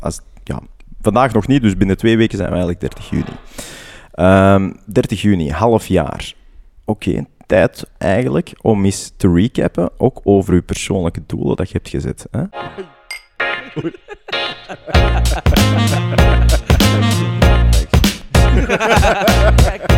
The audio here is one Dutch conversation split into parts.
als, ja, vandaag nog niet, dus binnen twee weken zijn we eigenlijk 30 juni. Ehm 30 juni, half jaar. Oké, tijd eigenlijk om eens te recappen, ook over uw persoonlijke doelen dat je hebt gezet. Hè?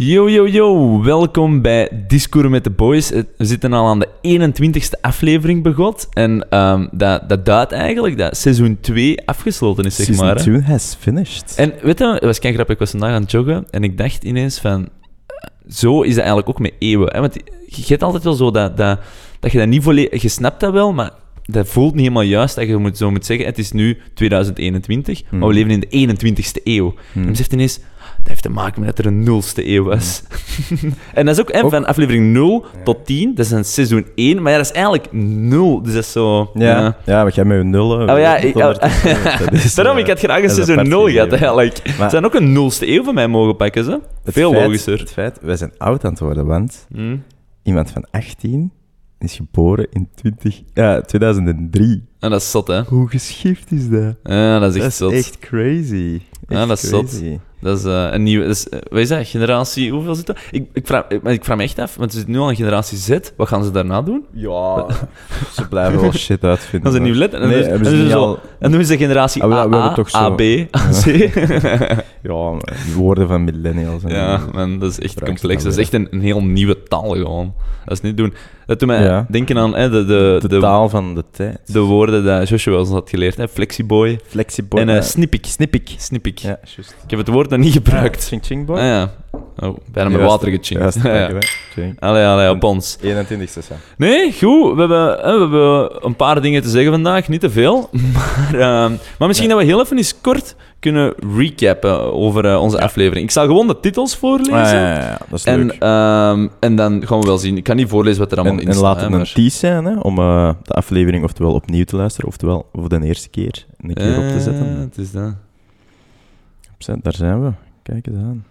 Yo, yo, yo. Welkom bij Discours met de Boys. Het- We zitten al aan de 21ste aflevering begot. En ehm, dat, dat duidt eigenlijk dat seizoen 2 afgesloten is, zeg Season maar. hè. 2 has finished. En weet je, het was kei grappig. Ik was vandaag aan het joggen en ik dacht ineens van... eh, Zo is dat eigenlijk ook met eeuwen. Hè? Want je hebt altijd wel zo dat, dat, dat je dat niet volledig... Je snapt dat wel, maar dat voelt niet helemaal juist. Dat je moet, zo moet zeggen, het is nu 2021, maar we Hmm. leven in de 21ste eeuw. Hmm. En dan zegt ineens... Dat heeft te maken met dat er een nulste eeuw was. en dat is ook, hè, Ook- van aflevering 0 tot 10. Dat is een seizoen 1, maar ja, dat is eigenlijk 0. Dus dat is zo... Ja, ja, wat jij met je nullen. Oh ja, ik, oh, is, daarom, eh, ik had graag een seizoen apart 0 gehad, eigenlijk. Maar- Ze zijn ook een nulste eeuw van mij mogen pakken, ze. Het Veel feit- logischer. Het feit, wij zijn oud aan het worden, want Hm. iemand van 18 is geboren in 20, ja, 2003. En dat is zot, hè? Hoe geschift is dat? Ja, dat is echt dat zot. echt crazy. Ja, Echt dat is zot. Dat is eh, een nieuwe... Dat is, eh, wat is dat? Generatie... Hoeveel zit dat? Ik, ik, vraag, ik, maar ik vraag me echt af, want ze zitten nu al in generatie Z. Wat gaan ze daarna doen? Ja, ze blijven wel shit uitvinden. Gaan ze een nieuw lid? En dan Nee, is- en is al... En doen ze generatie Ah, we- we AA, hebben toch zo- AB, AC. Ja, die woorden van millennials. En ja, man, dat is echt complex. Dat is echt een, een heel nieuwe taal gewoon. Dat is niet doen. Dat doet mij Ja. denken aan hè, de, de, de, de, taal van de tijd. de woorden dat Joshua ons had geleerd. Hè. Flexiboy Flexiboy. en eh ja. snippik. Snippik. Snippik. Ja, juist. Ik heb het woord nog niet gebruikt. Ching Ching Boy. Ah ja. Oh, bijna met water gechinkt. juist, Ja, ja. Allee, allee, op ons. 21ste, Sam. Nee, goed. We hebben, hè, we hebben een paar dingen te zeggen vandaag. Niet te veel. Maar, ehm, maar misschien dat we heel even eens kort kunnen recappen over eh, onze aflevering. Ik zal gewoon de titels voorlezen. Ah, ja, ja, ja, dat is En, leuk. ehm, en dan gaan we wel zien. Ik kan niet voorlezen wat er allemaal En, in en staat. laat hè, het een tease zijn hè, om eh, de aflevering oftewel opnieuw te luisteren, oftewel voor de eerste keer een keer op te Eh, zetten. het is dat. Daar zijn we. Kijk eens aan.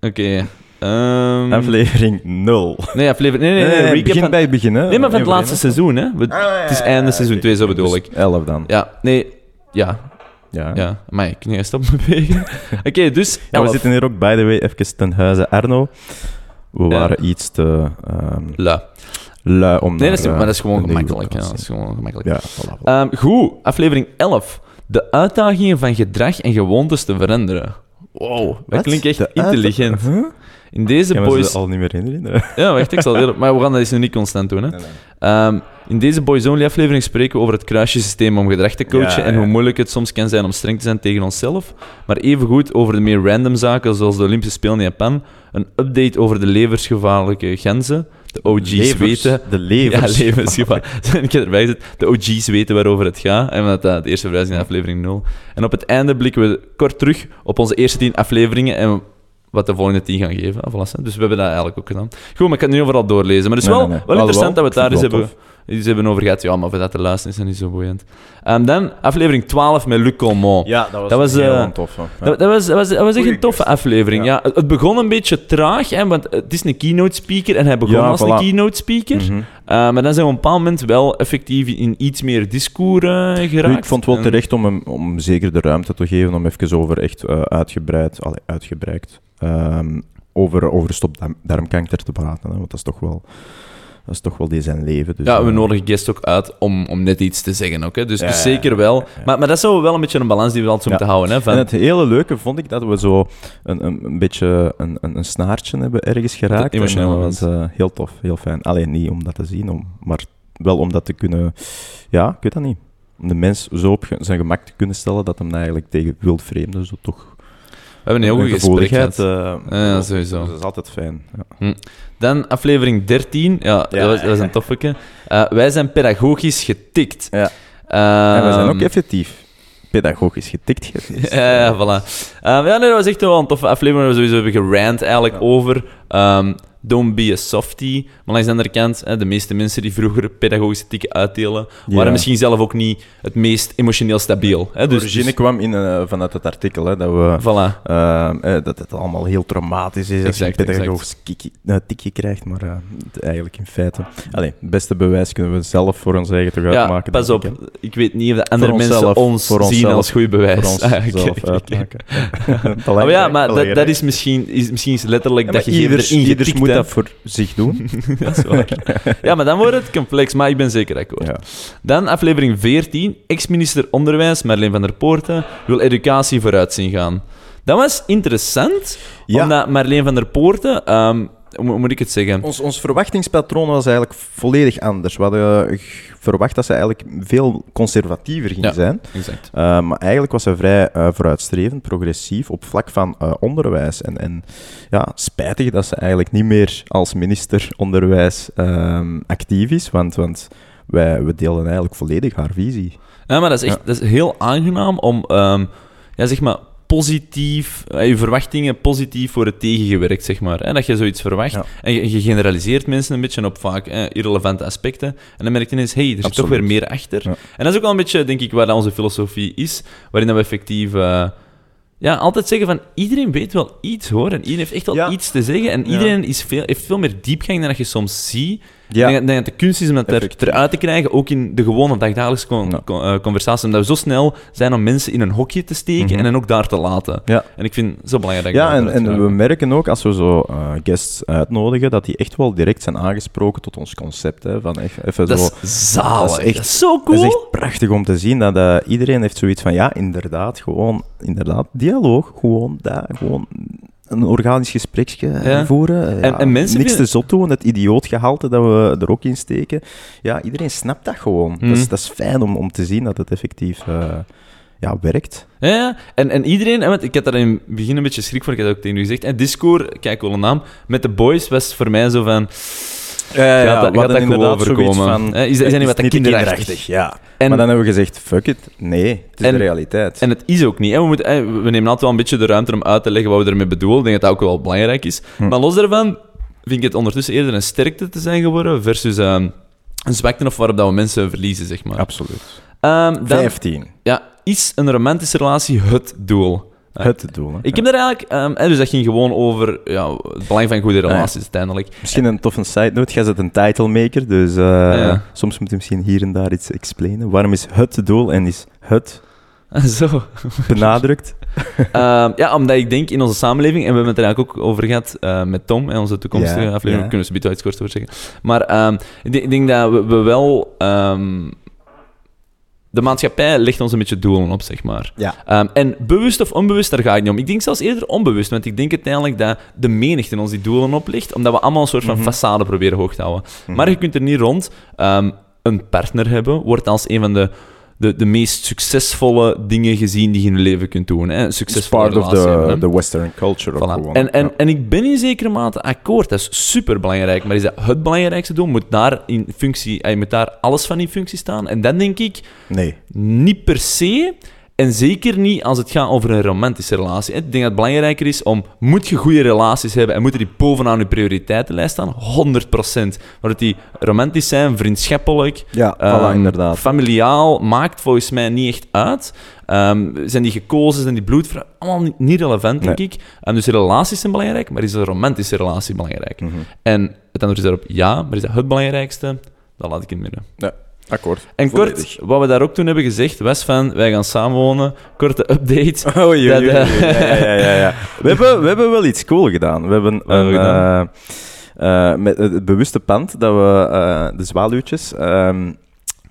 Oké. ehm, Aflevering 0. nee, aflevering... Nee, nee, nee. recap begin van- bij het begin. Hè. Nee, maar van het laatste seizoen, hè. We-. Ah, ja, het is einde seizoen oké. 2, zo bedoel Dus ik. 11 dan. Ja, nee... Ja, Ja. ja. Maar ik kan niet stop bewegen. Oké, dus... Ja, we zitten hier ook, by the way, even ten huize Arno. We Ja. waren iets te ehm Lui. lui om Nee, naar, dat is, eh, maar dat is gewoon gemakkelijk. Ja, dat is gewoon gemakkelijk. Ja, voilà, voilà. Ehm, goed, aflevering 11. De uitdagingen van gedrag en gewoontes te veranderen. Wow, dat Wat? klinkt echt De intelligent. Huh? In deze boys... al niet meer herinneren. Ja, wacht, ik zal Maar we gaan dat eens nu niet constant doen. Hè. Ehm, in deze Boys Only aflevering spreken we over het kruisjesysteem om gedrag te coachen Ja, en ja. hoe moeilijk het soms kan zijn om streng te zijn tegen onszelf. Maar evengoed over de meer random zaken zoals de Olympische Spelen in Japan, een update over de levensgevaarlijke genzen, de OG's Levers, weten... De levers. Ja, levensgevaar. ik heb erbij gezet. De OG's weten waarover het gaat. En dat dat de eerste verwijzing naar aflevering 0. En op het einde blikken we kort terug op onze eerste 10 afleveringen en wat de volgende 10 gaan geven. Ah, voilà, dus we hebben dat eigenlijk ook gedaan. Goed, maar ik kan het niet overal doorlezen. Maar het is Nee, wel, nee, nee. wel interessant dat we het daar eens hebben, eens hebben over gehad. Ja, maar voor dat te luisteren is dat niet zo boeiend. En dan aflevering 12 met Luc Colmont. Ja, dat was, Dat was, heel eh. Ja. Dat, dat was, dat was, dat was echt een toffe aflevering. Ja. Ja. het- begon een beetje traag, hè, want het is een keynote speaker en hij begon Ja, als een keynote speaker. Mhm. Uh, maar dan zijn we op een bepaald moment wel effectief in iets meer discours eh, geraakt. Ik vond het wel terecht om, hem, om zeker de ruimte te geven om even over echt eh, uitgebreid, allee, uitgebreid, ehm, over, over stopdarmkanker te praten. Hè, want dat is toch wel, dat is toch wel die zijn leven. Dus, ja, we eh, nodigen guest ook uit om, om net iets te zeggen ook. Hè. Dus, dus zeker wel. Maar, maar dat is wel een beetje een balans die we altijd moeten houden. Hè, van, En het hele leuke vond ik dat we zo een, een, een beetje een, een, een snaartje hebben ergens geraakt. emotioneel En dat was eh, heel tof, heel fijn. Alleen niet om dat te zien, om, maar wel om dat te kunnen... Ja, ik weet dat niet. Om de mens zo op zijn gemak te kunnen stellen dat hem eigenlijk tegen wildvreemden zo toch we hebben een heel goed gesprek gehad. eh, Ja, sowieso. dus dat is altijd fijn. Ja. Dan aflevering 13. Ja, dat, was, dat was een toffeke. Uh, wij zijn pedagogisch getikt. Ja. Ehm, en we zijn ook effectief pedagogisch getikt geweest. Ja, ja, voilà. Ehm, ja, nee, dat was echt wel een toffe aflevering waar we sowieso hebben gerant eigenlijk over ehm, don't be a softie. Maar langs de andere kant, hè, de meeste mensen die vroeger pedagogische tikken uitdelen, Ja. waren misschien zelf ook niet het meest emotioneel stabiel. Hè? Dus, origine dus- kwam in, eh, vanuit het artikel hè, dat we... voilà. Ehm, eh, dat het allemaal heel traumatisch is als Exact, je een pedagogisch eh, tikje krijgt, maar eh, eigenlijk in feite... Allee, het beste bewijs kunnen we zelf voor ons eigen toch Ja, uitmaken. pas op. ik, weet niet of de andere mensen onszelf, ons voor zien onszelf, als goed bewijs. Voor ons Ah, uitmaken. Maar ja, maar dat, dat is misschien, is misschien is letterlijk Ja, dat je ieders, erin ieders moet dat voor zich doen. dat is waar. Ja, maar dan wordt het complex, maar ik ben zeker akkoord. ja. Dan aflevering 14. Ex-minister Onderwijs, Marleen van der Poorten, wil educatie vooruit zien gaan. Dat was interessant, Ja. omdat Marleen van der Poorten... ehm, hoe moet ik het zeggen? Ons, ons verwachtingspatroon was eigenlijk volledig anders. We hadden eh, verwacht dat ze eigenlijk veel conservatiever ging Ja. zijn. Exact. Uh, maar eigenlijk was ze vrij eh, vooruitstrevend, progressief op vlak van eh, onderwijs. En, en ja, spijtig dat ze eigenlijk niet meer als minister onderwijs ehm, actief is, want, want wij we delen eigenlijk volledig haar visie. Ja, maar dat is echt dat is heel aangenaam om, ehm, ja, zeg maar, positief, eh, je verwachtingen positief worden tegengewerkt, zeg maar. Hè? Dat je zoiets verwacht. Ja. En je, je generaliseert mensen een beetje op vaak eh, irrelevante aspecten. En dan merk je ineens, hé, hey, er zit toch weer meer achter. Ja. En dat is ook wel een beetje, denk ik, waar onze filosofie is. Waarin we effectief... eh, ja, altijd zeggen van iedereen weet wel iets hoor. En iedereen heeft echt wel Ja. iets te zeggen. En iedereen is veel, heeft veel meer diepgang dan dat je soms ziet. Ja. Ik denk, denk dat de kunst is om dat er, eruit te krijgen, ook in de gewone dagdagelijkse con- Ja. con- eh, conversatie. Omdat we zo snel zijn om mensen in een hokje te steken Mhm. en hen ook daar te laten. Ja. En ik vind het zo belangrijk. Ja, dat en, en we merken ook als we zo eh, guests uitnodigen, dat die echt wel direct zijn aangesproken tot ons concept. Hè, van echt, even Dat zo, is zalig. Dat is echt- zo cool. Dat is echt prachtig om te zien dat eh, iedereen heeft zoiets van, ja, inderdaad, gewoon, inderdaad, dialoog, gewoon daar, gewoon een organisch gespreksje eh, Ja. voeren. eh, En- mensen niks vinden- te zot doen, het idiootgehalte dat we er ook in steken. Ja, iedereen snapt dat gewoon. Dat, Mhm. is, dat is fijn om, om te zien dat het effectief eh, ja, werkt. Ja. En, en iedereen, want ik had daar in het begin een beetje schrik voor, ik had ook tegen u gezegd. En Discord, kijk wel een naam, met de boys was voor mij zo van... Ja, gaat dat, we gaat dat inderdaad zoiets overkomen? van, is, is dat niet wat kinderachtig? Ja. En, maar dan hebben we gezegd, fuck it, nee, het is En- de realiteit. En het is ook niet. Hè. We, moeten, hè, we nemen altijd wel een beetje de ruimte om uit te leggen wat we ermee bedoelen. Ik denk dat dat ook wel belangrijk is. Hm. Maar los daarvan vind ik het ondertussen eerder een sterkte te zijn geworden versus ehm, een zwakte of waarop dat we mensen verliezen, zeg maar. Absoluut. Ehm, dan, 15. ja, is een romantische relatie het doel? Ja. Het doel. hè. Ik heb daar eigenlijk... hè, dus dat ging gewoon over ja, het belang van goede relaties uiteindelijk. Misschien een toffe side note. Jij bent een title maker, dus eh, soms moet je misschien hier en daar iets explainen. Waarom is het doel en is het Zo. benadrukt? Ehm, ja, omdat ik denk in onze samenleving, en we hebben het er eigenlijk ook over gehad eh, met Tom en onze toekomstige Ja, aflevering, ja. kunnen we er iets kort over zeggen. Maar ehm, ik, denk, ik denk dat we, we wel. De maatschappij legt ons een beetje doelen op, zeg maar. Ja. Ehm, en bewust of onbewust, daar ga ik niet om. Ik denk zelfs eerder onbewust, want ik denk uiteindelijk dat de menigte ons die doelen oplegt, omdat we allemaal een soort van Mhm. façade proberen hoog te houden. Mhm. Maar je kunt er niet rond. Ehm, een partner hebben wordt als een van de, de, de meest succesvolle dingen gezien die je in je leven kunt doen. Hè? Succesvolle part of hebben, the, the western culture. Voilà. gewoon. En, en, Ja. en ik ben in zekere mate akkoord, dat is super belangrijk. Maar is dat het belangrijkste doel? Moet daar, in functie, eh, moet daar alles van in functie staan? En dan denk ik, Nee. niet per se. En zeker niet als het gaat over een romantische relatie. Ik denk dat het belangrijker is om... Moet je goede relaties hebben en moeten die bovenaan je prioriteitenlijst staan? 100%. Maar dat die romantisch zijn, vriendschappelijk, Ja, Ehm, inderdaad. Familiaal maakt volgens mij niet echt uit. Ehm, zijn die gekozen, zijn die bloedvrouw? Allemaal niet, relevant, denk ik. En dus relaties zijn belangrijk, maar is een romantische relatie belangrijk? Mhm. En het antwoord is daarop ja, maar is dat het belangrijkste? Dat laat ik in het midden. Akkoord. En Volledig. kort, wat we daar ook toen hebben gezegd, was van, wij gaan samenwonen. Korte update. Eh, oei. Ja, ja, ja, ja. We, hebben, we hebben wel iets cool gedaan. We hebben een, gedaan? eh, eh, met het bewuste pand dat we, eh, de zwaluwtjes, ehm,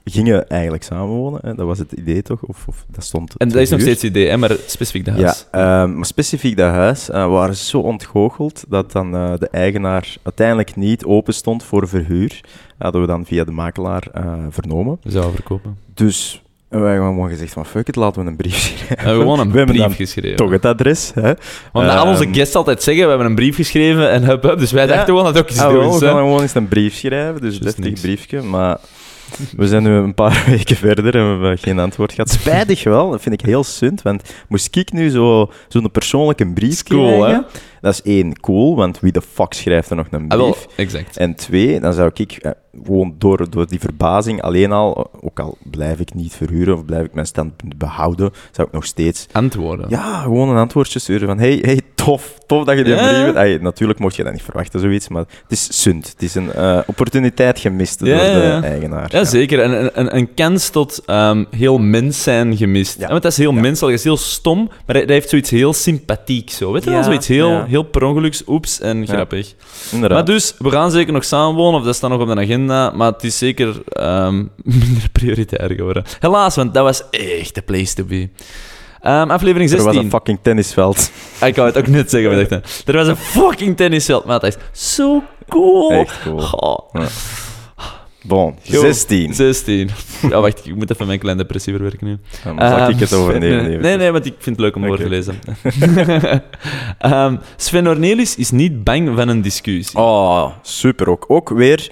gingen eigenlijk samenwonen. Hè. Dat was het idee toch? Of, of dat stond En dat is nog steeds het idee, hè, maar specifiek Ja, huis. ehm, maar specifiek dat huis we waren zo ontgoocheld dat dan eh, de eigenaar uiteindelijk niet open stond voor verhuur. hadden we dan via de makelaar eh, vernomen. Zouden verkopen. Dus wij hebben gewoon gezegd van fuck it, laten we een brief schrijven. We gewoon een We brief geschreven. Toch het adres, hè? Want al onze Ehm, guests altijd zeggen, we hebben een brief geschreven en hup, hup. Dus wij Ja. dachten gewoon dat ook eens Ah, doen. we gaan gewoon eens een brief schrijven, dus Just deftig niks. briefje. Maar We zijn nu een paar weken verder en we hebben geen antwoord gehad. Spijtig wel, dat vind ik heel sunt, want moest ik nu zo- zo'n persoonlijke brief Cool, krijgen, dat is één, cool, want wie de fuck schrijft er nog een Ah, wel, brief? exact. En twee, dan zou ik eh, gewoon door, door die verbazing alleen al, ook al blijf ik niet verhuren of blijf ik mijn standpunt behouden, zou ik nog steeds Antwoorden. ja, gewoon een antwoordje sturen van hey, hey tof, tof dat je die Ja, brief ja. hebt. Ay, natuurlijk mocht je dat niet verwachten, zoiets, maar het is sunt. Het is een eh, opportuniteit gemist Ja, door de ja, eigenaar. Ja, zeker. En een, een, een kans tot ehm, heel mens zijn gemist. Ja. Ja. Want dat is heel Ja. menselijk, dat is heel stom, maar hij, hij heeft zoiets heel sympathiek zo. Weet je wel? Zoiets heel, ja. heel per ongeluks, oeps, en grappig. Inderdaad. Maar dus, we gaan zeker nog samenwonen, of dat staat nog op de agenda, maar het is zeker ehm, minder prioritair geworden. Helaas, want dat was echt de place to be. Ehm, aflevering er was 16. een fucking tennisveld. Ah, Ik wou het ook net zeggen, maar dacht, er was een fucking tennisveld, maar dat is zo cool. Echt cool. Bon, Yo, 16. 16. Ja, wacht, ik moet even mijn klein depressie verwerken nu. Dan zal ik Ehm, het overnemen. Nee, nee, nee, want ik vind het leuk om voor Oké. te lezen. Ehm, Sven Ornelis is niet bang van een discussie. Oh, super ook. Ook weer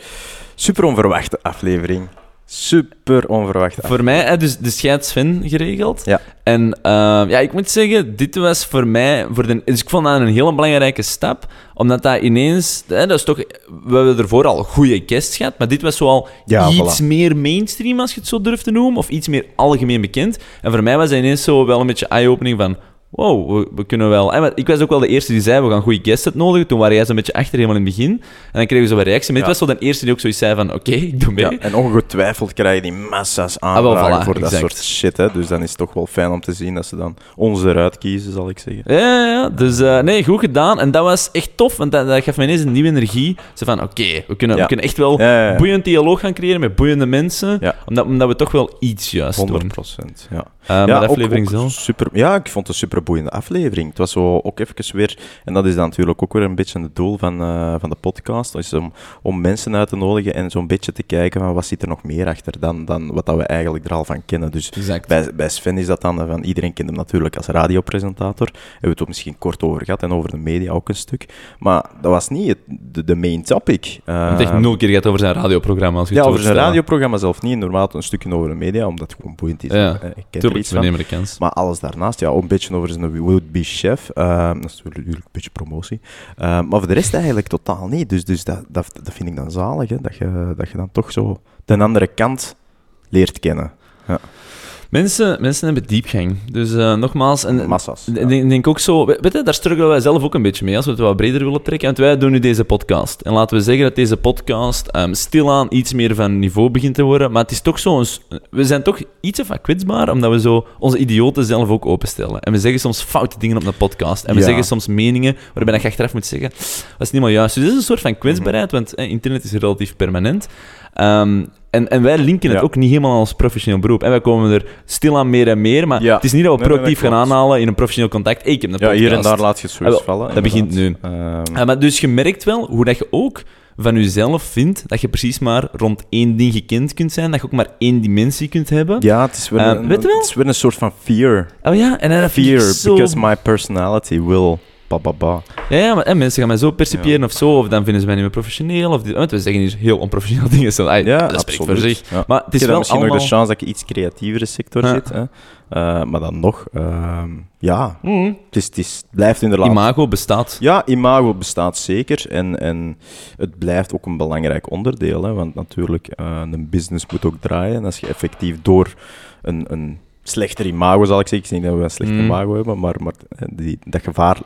super onverwachte aflevering. Super onverwachte Voor mij, hè, dus de scheidt Sven geregeld. Ja. En ehm, ja, ik moet zeggen, dit was voor mij... Voor de, dus ik vond dat een hele belangrijke stap, omdat dat ineens... Hè, dat is toch, we hebben ervoor al goede guests gehad, maar dit was zoal Ja, iets voilà. meer mainstream, als je het zo durft te noemen, of iets meer algemeen bekend. En voor mij was dat ineens zo wel een beetje eye-opening van... Wow, we, we kunnen wel... maar ik was ook wel de eerste die zei, we gaan goede guests uitnodigen. Toen waren jij zo'n beetje achter, helemaal in het begin. En dan kregen we zo een reactie. Maar dit was zo de eerste die ook zoiets zei van... Oké, ik doe mee. Ja, en ongetwijfeld krijg je die massa's Ah, wel, aanvragen voilà, voor dat soort shit. Hè. Dus dan is het toch wel fijn om te zien dat ze dan ons eruit kiezen, zal ik zeggen. Ja, ja, ja. dus eh, nee, goed gedaan. En dat was echt tof, want dat, dat gaf mij ineens een nieuwe energie. Zo van, oké, we, kunnen, we kunnen echt wel boeiend dialoog gaan creëren met boeiende mensen. Omdat, omdat we toch wel iets juist 100 doen. procent, ja. Eh, maar de aflevering zelf... Super, ja, ik vond het een super boeiende aflevering. Het was zo ook even weer, en dat is dan natuurlijk ook weer een beetje het doel van, eh, van de podcast, is om, om mensen uit te nodigen en zo'n beetje te kijken van wat zit er nog meer achter dan, dan wat dat we eigenlijk er al van kennen. Dus Exact. bij, bij Sven is dat dan van, iedereen kent hem natuurlijk als radiopresentator. Hebben we het ook misschien kort over gehad en over de media ook een stuk. Maar dat was niet het, de, de main topic. Het echt Eh, nul keer gehad over zijn radioprogramma. Als je ja, het over zijn radioprogramma zelf niet. Normaal een stukje over de media, omdat het gewoon boeiend is. Ja, Eh, Ik ken er iets van. Maar alles daarnaast, ja, ook een beetje over zijn would-be chef. Eh, dat is natuurlijk een beetje promotie. Eh, maar voor de rest eigenlijk totaal niet. Dus, dus dat, dat, dat vind ik dan zalig, hè, dat, je, dat je dan toch zo de andere kant leert kennen. Mensen, mensen hebben diepgang. Dus eh, nogmaals... En, Massa's. Ik ja. denk, denk ook zo, weet je, daar struggelen wij zelf ook een beetje mee als we het wat breder willen trekken. Want wij doen nu deze podcast. En laten we zeggen dat deze podcast ehm, stilaan iets meer van niveau begint te worden. Maar het is toch zo, een we zijn toch iets of wat kwetsbaar, omdat we zo onze idioten zelf ook openstellen. En we zeggen soms foute dingen op een podcast. En we Ja. zeggen soms meningen waarbij je achteraf moet zeggen, dat is niet helemaal juist. Dus dit is een soort van kwetsbaarheid, want eh, internet is relatief permanent. Ehm, en, en wij linken het Ja. ook niet helemaal als professioneel beroep. En wij komen er stilaan meer en meer, maar Ja. het is niet dat we Nee, nee, nee, proactief gaan klopt. aanhalen in een professioneel contact. Hey, ik heb een Ja, podcast. hier en daar laat je het zoiets Ah, vallen. dat begint. Ehm, Ah, maar dus je merkt wel hoe dat je ook van jezelf vindt dat je precies maar rond één ding gekend kunt zijn, dat je ook maar één dimensie kunt hebben. ja, het is, weer Eh, een, weet je wel? het is weer een soort van fear. Oh ja, en dat Fear, zo... because my personality will... Ba, ba, ba. Ja, ja, maar hè, mensen gaan mij zo percipiëren of zo, of dan vinden ze mij niet meer professioneel, of want we zeggen hier heel onprofessioneel dingen. Zo, ai, Ja, dat spreekt voor zich. Maar het is wel misschien allemaal... nog de chance dat ik iets creatievere sector zit. Hè. Eh, maar dan nog, ehm, ja, Mhm. het, is, het, is, blijft inderdaad... Imago bestaat. Ja, imago bestaat zeker. En, en het blijft ook een belangrijk onderdeel. Hè, want natuurlijk, eh, een business moet ook draaien. En als je effectief door een, een slechter imago, zal ik zeggen. Ik zeg niet dat we een slecht Mm. imago hebben, maar, maar eh, die, dat gevaar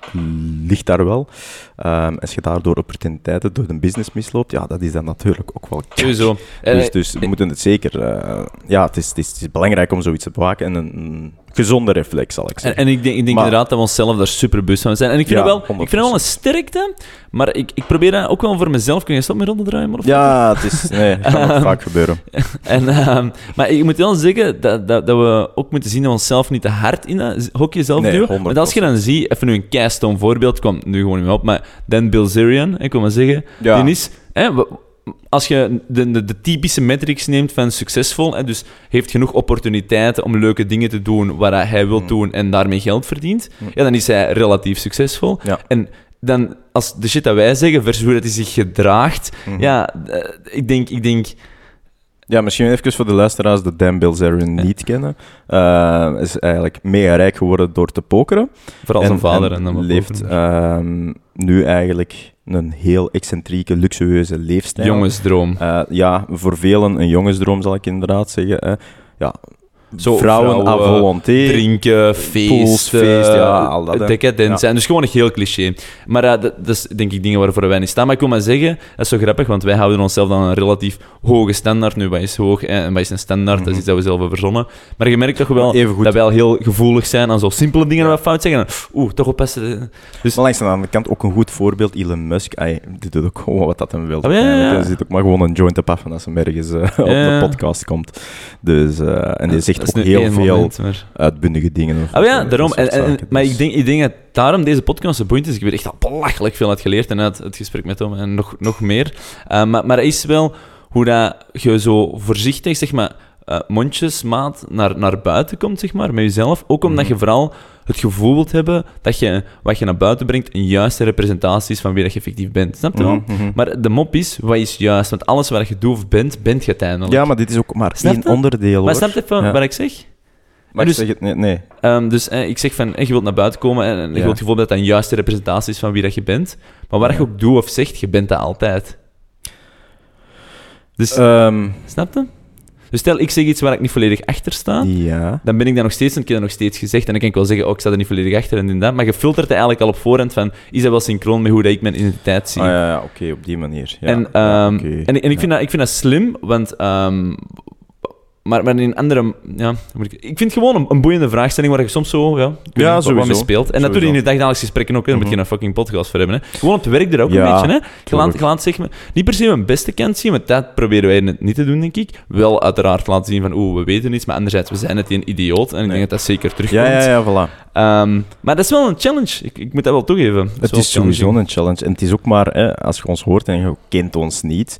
ligt daar wel. Ehm, als je daardoor opportuniteiten door de business misloopt, ja, dat is dan natuurlijk ook wel. Sowieso. Dus, Eh, dus we moeten het zeker... eh, ja, het is, het, is, het is belangrijk om zoiets te bewaken. En een gezonde reflex, zal ik En, zeggen. en ik denk, ik denk Maar- inderdaad dat we onszelf daar super bewust van zijn. En ik vind, Ja, dat wel, ik vind dat wel een 100%. sterkte, maar ik, ik probeer dat ook wel voor mezelf. Kun je stop met rond te draaien? maar of- ja, het is... Nee, het kan nog vaak gebeuren. En, ehm, maar ik moet wel zeggen dat, dat, dat we ook moeten zien dat we onszelf niet te hard in dat hokje zelf Nee, duwen. 100%. Want als je dan ziet, even nu een keistone voorbeeld, kwam nu gewoon niet meer op, maar Dan Bilzerian, ik wil maar zeggen, Ja. die is... Hè, we- als je de, de, de typische metrics neemt van succesvol, hè, dus heeft genoeg opportuniteiten om leuke dingen te doen waar hij wil Mm. doen en daarmee geld verdient, Mm. ja, dan is hij relatief succesvol. Ja. En dan, als de shit dat wij zeggen versus hoe dat hij zich gedraagt, Mhm. ja, eh, ik denk... Ik denk Ja, misschien even voor de luisteraars die Dan Bilzerian niet kennen. Uh, is eigenlijk mega rijk geworden door te pokeren. Vooral zijn vader. En, en leeft ehm, nu eigenlijk een heel excentrieke, luxueuze leefstijl. Jongensdroom. Uh, ja, voor velen een jongensdroom zal ik inderdaad zeggen. ja, zo, vrouwen, volonté. Drinken, feesten, feest, ja, al dat. Dus gewoon echt heel cliché. Maar uh, dat, dat, is denk ik dingen waarvoor wij niet staan. Maar ik wil maar zeggen, dat is zo grappig, want wij houden onszelf dan een relatief hoge standaard. Nu, wat is hoog en wat is een standaard? Dat is mhm. iets dat we zelf hebben verzonnen. Maar je merkt toch wel dat wij al heel gevoelig zijn aan zo simpele dingen ja. fout zeggen. Oeh, toch oppassen. Dus... Maar langs de andere kant ook een goed voorbeeld, Elon Musk. Die doet ook gewoon wat dat hem wil. Oh, ja, ja, Hij zit ook maar gewoon een joint te paffen als hij ergens uh, op de podcast komt. Dus, uh, en die zegt ook heel veel maar... uitbundige dingen. oh ja, daarom. En, maar ik denk, ik denk dat daarom deze podcast zo boeiend is. Ik heb er echt al belachelijk veel uit geleerd en uit het gesprek met hem en nog, nog meer. Uh, maar, maar is wel hoe dat je zo voorzichtig, zeg maar, uh, mondjesmaat naar, naar buiten komt, zeg maar, met jezelf. Ook omdat mhm. je vooral het gevoel wilt hebben dat je wat je naar buiten brengt een juiste representatie is van wie dat je effectief bent. Snap je wel? Mhm, mhm. Maar de mop is, wat is juist? Want alles wat je doet of bent, bent je uiteindelijk. Ja, maar dit is ook maar één onderdeel, hoor. Maar snap je even wat ik zeg? Maar dus, zeg het nee. nee. Um, dus eh, ik zeg van, eh, je wilt naar buiten komen en, en je wilt het gevoel dat dat een juiste representatie is van wie dat je bent. Maar wat je ook doet of zegt, je bent dat altijd. Dus, um, snap je? Dus stel, ik zeg iets waar ik niet volledig achter sta, ja. dan ben ik dat nog steeds, en ik heb dat nog steeds gezegd, en dan kan ik wel zeggen, oh, ik sta er niet volledig achter en dat, maar je filtert het eigenlijk al op voorhand van, is dat wel synchroon met hoe dat ik mijn identiteit zie? Ah, ja, ja oké, op die manier. Ja, en, um, okay. en, en, ik, vind dat, ik vind dat slim, want um, maar, maar in andere... Ja, ik, ik vind het gewoon een, een, boeiende vraagstelling waar je soms zo ja, ja, wat, wat mee speelt. En dat doe je in je dagelijks gesprekken ook. Daar moet je een fucking podcast voor hebben. Hè. Gewoon op het werk er ook een beetje. Hè. Je laat, je laat zeg maar, niet per se mijn beste kant zien, maar dat proberen wij niet te doen, denk ik. Wel uiteraard laten zien van, oeh, we weten iets, maar anderzijds, we zijn het een idioot. En ik denk dat dat zeker terugkomt. Ja, ja, ja, voilà. Um, maar dat is wel een challenge. Ik, ik moet dat wel toegeven. Het is sowieso een challenge. En het is ook maar, hè, als je ons hoort en je kent ons niet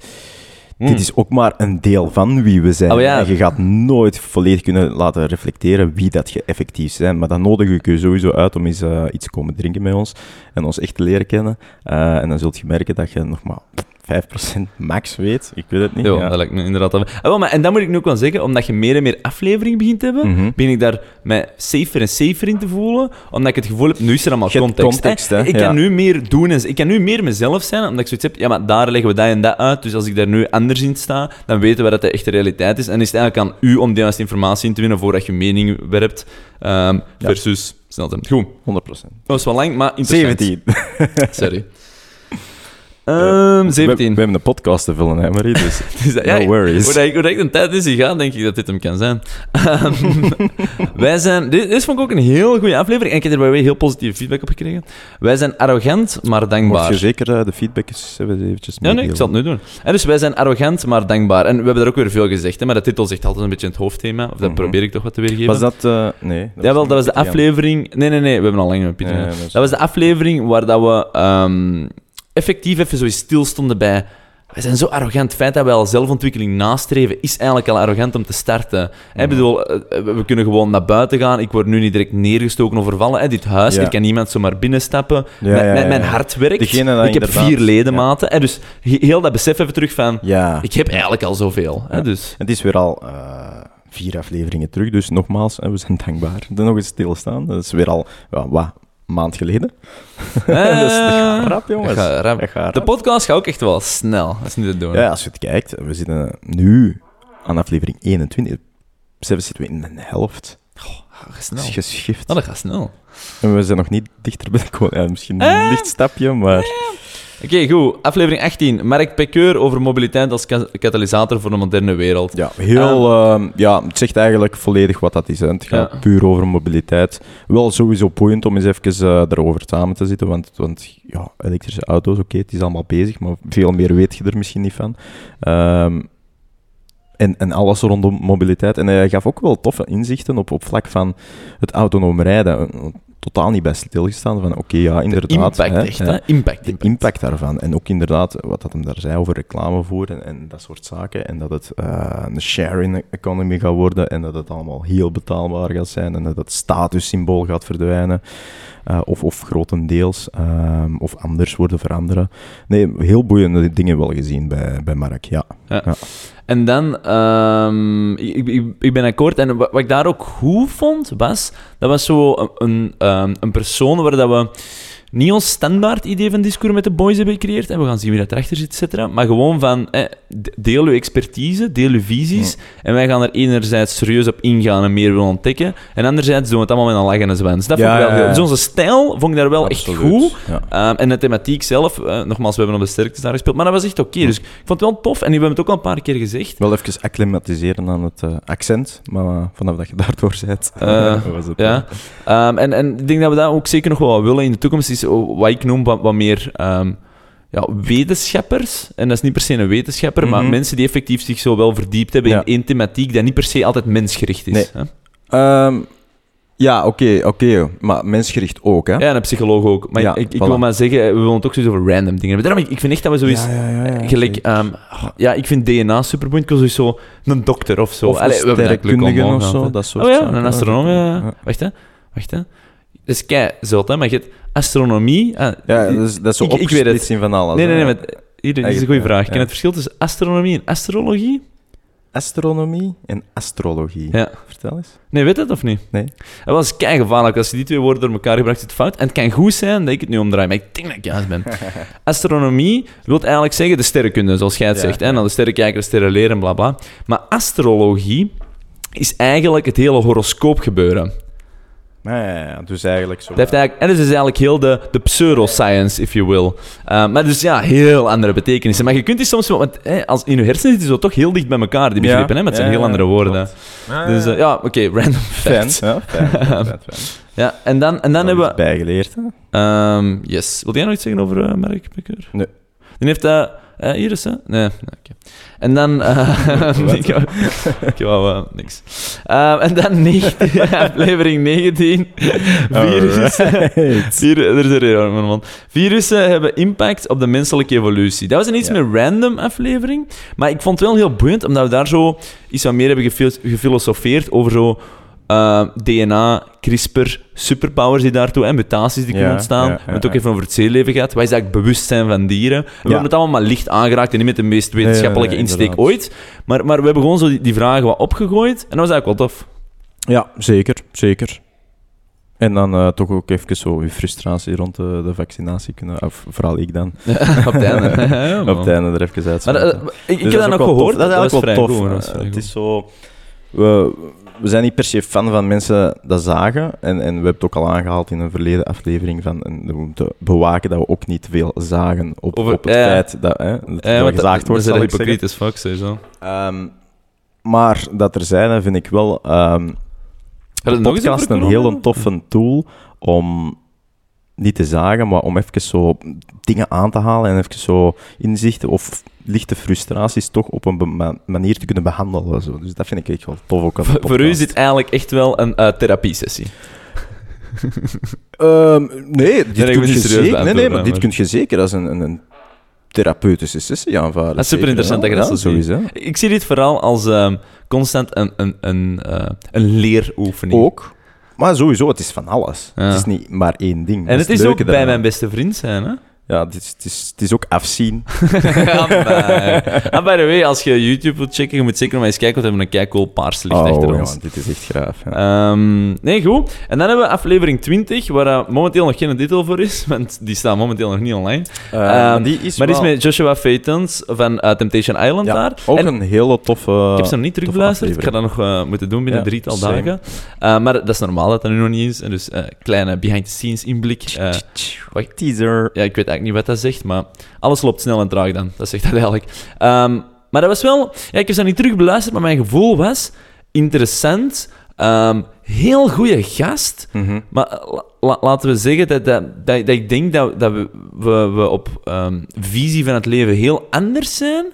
dit hmm. is ook maar een deel van wie we zijn. Oh, ja. En je gaat nooit volledig kunnen laten reflecteren wie dat je effectief bent. Maar dan nodig ik je sowieso uit om eens uh, iets te komen drinken met ons en ons echt te leren kennen. Uh, en dan zult je merken dat je nog maar 5% max weet. Ik weet het niet. Ja, dat lijkt me inderdaad. Ah, wel, maar, en dat moet ik nu ook wel zeggen, omdat je meer en meer afleveringen begint te hebben, mm ben ik daar mij safer en safer in te voelen, omdat ik het gevoel heb, nu is er allemaal context. Ik kan nu meer doen en ik kan nu meer mezelf zijn, omdat ik zoiets heb, ja, maar daar leggen we dat en dat uit, dus als ik daar nu anders in sta, dan weten we dat de echte realiteit is. En is het eigenlijk aan u om de juiste informatie in te winnen voordat je mening werpt, um, versus snel Goed. 100%. Dat was wel lang, maar interessant. 17. Sorry. Um, 17. We, we, hebben een podcast te vullen, hè, Marie, dus, dus ja, no worries. Hoe, dat, hoe dat de tijd is gegaan, denk ik dat dit hem kan zijn. Um, wij zijn... Dit, dit vond ik ook een heel goede aflevering en ik heb er bij heel positieve feedback op gekregen. Wij zijn arrogant, maar dankbaar. Mocht je zeker uh, de feedback eens eventjes Ja, nee, ik zal het nu doen. En dus wij zijn arrogant, maar dankbaar. En we hebben daar ook weer veel gezegd, hè, maar de titel zegt altijd een beetje het hoofdthema, of dat mm -hmm. probeer ik toch wat te weergeven. Was dat... Uh, nee. Dat ja, wel, dat was de aflevering... Nee, nee, nee, we hebben al lang met Pieter. Dat, was de aflevering waar dat we... Um, effectief even zo stilstonden bij... We zijn zo arrogant. Het feit dat we al zelfontwikkeling nastreven, is eigenlijk al arrogant om te starten. Ik bedoel, eh, we kunnen gewoon naar buiten gaan. Ik word nu niet direct neergestoken of vervallen. Hè. Dit huis, er kan niemand zomaar binnenstappen. Ja, mijn hart werkt. ik heb vier ledematen. Dus heel dat besef even terug van... Ik heb eigenlijk al zoveel. Hè, dus. Het is weer al... Uh vier afleveringen terug. Dus nogmaals, we zijn dankbaar. Er nog eens stilstaan. Dat is weer al wat, maand geleden. Dat is rap, jongens. De podcast gaat ook echt wel snel. Dat is niet te doen. Ja, als je het kijkt, we zitten nu aan aflevering 21. Zelfs zitten we in de helft. Oh, snel. geschift. Oh, dat gaat snel. En we zijn nog niet dichter bij de ja, Misschien een uh, licht stapje, maar... Oké, goed. Aflevering 18. Mark Pekeur over mobiliteit als katalysator voor de moderne wereld. Ja, heel, uh, ja, het zegt eigenlijk volledig wat dat is. Hè. Het gaat puur over mobiliteit. Wel sowieso boeiend om eens even uh, erover samen te zitten, want, want ja, elektrische auto's, oké, het is allemaal bezig, maar veel meer weet je er misschien niet van. Um, en, en alles rondom mobiliteit. En hij gaf ook wel toffe inzichten op, op vlak van het autonoom rijden totaal niet bij stilgestaan. Van oké, ja, inderdaad. impact, hè, echt, hè? Impact, de impact. daarvan. En ook inderdaad, wat dat hem daar zei over reclamevoer en, en dat soort zaken. En dat het uh, een sharing economy gaat worden en dat het allemaal heel betaalbaar gaat zijn en dat het statussymbool gaat verdwijnen. Uh, of, of grotendeels, um, of anders worden veranderen. Nee, heel boeiende dingen wel gezien bij, bij Mark, ja. ja. ja. En dan, ehm, ik, ik, ik ben akkoord. En wat, wat ik daar ook goed vond, was, dat was zo een, een, ehm, een persoon waar dat we niet ons standaard idee van discours met de boys hebben gecreëerd. En we gaan zien wie dat erachter zit, et cetera. Maar gewoon van, eh, deel uw expertise, deel uw visies. En wij gaan er enerzijds serieus op ingaan en meer willen ontdekken. En anderzijds doen we het allemaal met een lach en een zwens. Dat Ja, vond ik wel. Dus onze stijl vond ik daar wel Absoluut, echt goed. Ehm, en de thematiek zelf, eh, nogmaals, we hebben op de sterktes daar gespeeld. Maar dat was echt oké. Dus ik vond het wel tof. En we hebben het ook al een paar keer gezegd. Wel even acclimatiseren aan het eh, accent, maar eh, vanaf dat je daardoor bent, was het Ja. Ehm, en, en ik denk dat we dat ook zeker nog wel willen in de toekomst. Is wat ik noem wat, wat meer ehm, ja, wetenschappers. En dat is niet per se een wetenschapper, maar Mhm. mensen die effectief zich zo wel verdiept hebben Ja. in één thematiek, dat niet per se altijd mensgericht is. Nee. Hè? Ehm, ja, oké, oké, maar mensgericht ook, hè? Ja, en een psycholoog ook. Maar Ja, ik, ik voilà. wil maar zeggen, we willen het ook sowieso over random dingen hebben. Daarom, ik, ik vind echt dat we sowieso... ja, ja, ja, Gelijk, ehm, ja, ik vind DNA superboeiend. Ik wil sowieso een dokter of zo. Of een Allee, sterrenkundige of zo, dat soort Oh ja, een astronoom. Wacht, hè. Wacht, hè. Dat is kei zot, hè. Maar je hebt astronomie... ah, Ja, dat is, dat is zo Ik- ik weet het. van alles. Nee, nee, nee. maar hier, dit is een goede ja, vraag. Ken het verschil tussen astronomie en astrologie? Astronomie en astrologie. Ja. Vertel eens. Nee, weet het of niet? Nee. Dat was kei gevaarlijk. Als je die twee woorden door elkaar gebruikt, is het fout. En het kan goed zijn dat ik het nu omdraai, maar ik denk dat ik juist ben. Astronomie wil eigenlijk zeggen de sterrenkunde, zoals jij het Ja, zegt. Hè? ja. Dan de sterren kijken, de sterren leren, bla bla. Maar astrologie is eigenlijk het hele horoscoop gebeuren. Ja, ja, ja, dus eigenlijk zo. Dat heeft eigenlijk, en dus is eigenlijk heel de, de pseudoscience, if you will. Uh, maar dus ja, heel andere betekenissen. Maar je kunt die soms wel... Want hè, als in je hersenen zitten die zo toch heel dicht bij elkaar, die Ja. begrippen, hè? Maar het zijn Ja, heel ja, andere woorden. Dus eh, ja, oké, random Fan, fact. ja, fijn, fijn, fijn. Ja, en dan, en dan hebben we... bijgeleerd, hè? Ehm, yes. Wil jij nog iets zeggen over uh, Mark? Nee. Die heeft dat... Iris, hè? Nee. En dan... eh, ik wou- ik wou eh, niks. Ehm, en dan 19, aflevering 19. Virussen. Er is er een man. Virussen hebben impact op de menselijke evolutie. Dat was een iets Ja. meer random aflevering. Maar ik vond het wel heel boeiend, omdat we daar zo iets wat meer hebben gefil- gefilosofeerd over zo... eh, DNA, CRISPR, superpowers die daartoe en mutaties die kunnen ontstaan. we hebben het ook even over het zeeleven gehad. Is eigenlijk bewustzijn van dieren? We hebben het allemaal maar licht aangeraakt en niet met de meest wetenschappelijke insteek ooit. Maar, maar we hebben gewoon zo die, die vragen wat opgegooid. En dat was eigenlijk wel tof. Ja, zeker, zeker. En dan eh, toch ook even zo je frustratie rond de, de vaccinatie kunnen, of vooral ik dan, op het einde. Ja, op het einde er even uit. Maar, eh, ik, ik Dus heb dat nog gehoord. tof. Dat is eigenlijk wel tof. goed, het is zo... We, we zijn niet per se fan van mensen dat zagen. En, en we hebben het ook al aangehaald in een verleden aflevering van en we moeten bewaken dat we ook niet veel zagen op, Over- op het ja. feit dat, hè, dat Ja, gezaagd wordt, dat is hypocriet as fuck, sowieso. Ehm, maar dat er zijn, vind ik wel eens podcast een hele toffe tool om niet te zagen, maar om even zo dingen aan te halen en even zo inzichten of lichte frustraties toch op een manier te kunnen behandelen. Zo. Dus dat vind ik echt wel tof ook Voor, voor u is dit eigenlijk echt wel een eh therapiesessie. Ehm, nee, dit kun je zeker, nee, nee, maar dit kun je zeker als een, een, een therapeutische sessie aanvaarden. Dat is super interessant dat je dat ja, zo ziet. sowieso. Ik zie dit vooral als ehm, constant een, een, een, eh, een leeroefening. Ook. Maar sowieso, het is van alles. Ja. Het is niet maar één ding. En het is ook bij mijn beste vriend zijn, hè? Ja, het is, het, is, het is ook afzien. Ah, by the way, als je YouTube wilt checken, je moet zeker maar eens kijken, want we hebben een keicool paars licht achter ja, ons. dit is echt graaf. Ja. Ehm, nee, goed. En dan hebben we aflevering 20, waar eh, momenteel nog geen titel voor is, want die staat momenteel nog niet online. Eh, maar die is maar die is met Joshua Phaetons van eh, Temptation Island ja, daar. ook En een hele toffe... ik heb ze nog niet terugbeluisterd. Ik ga dat nog moeten doen binnen Ja, drietal same. dagen. Eh, maar dat is normaal dat dat nu nog niet is. En dus eh kleine behind-the-scenes inblik. Eh, Teaser. ja, ik weet eigenlijk niet wat dat zegt, maar alles loopt snel en traag dan. Dat zegt dat eigenlijk. Ehm, maar dat was wel... Ja, ik heb ze niet terug beluisterd, maar mijn gevoel was interessant. Ehm, heel goede gast. Mhm. Maar eh, la- la- laten we zeggen dat, dat, dat, dat ik denk dat, dat we, we, we op ehm, visie van het leven heel anders zijn.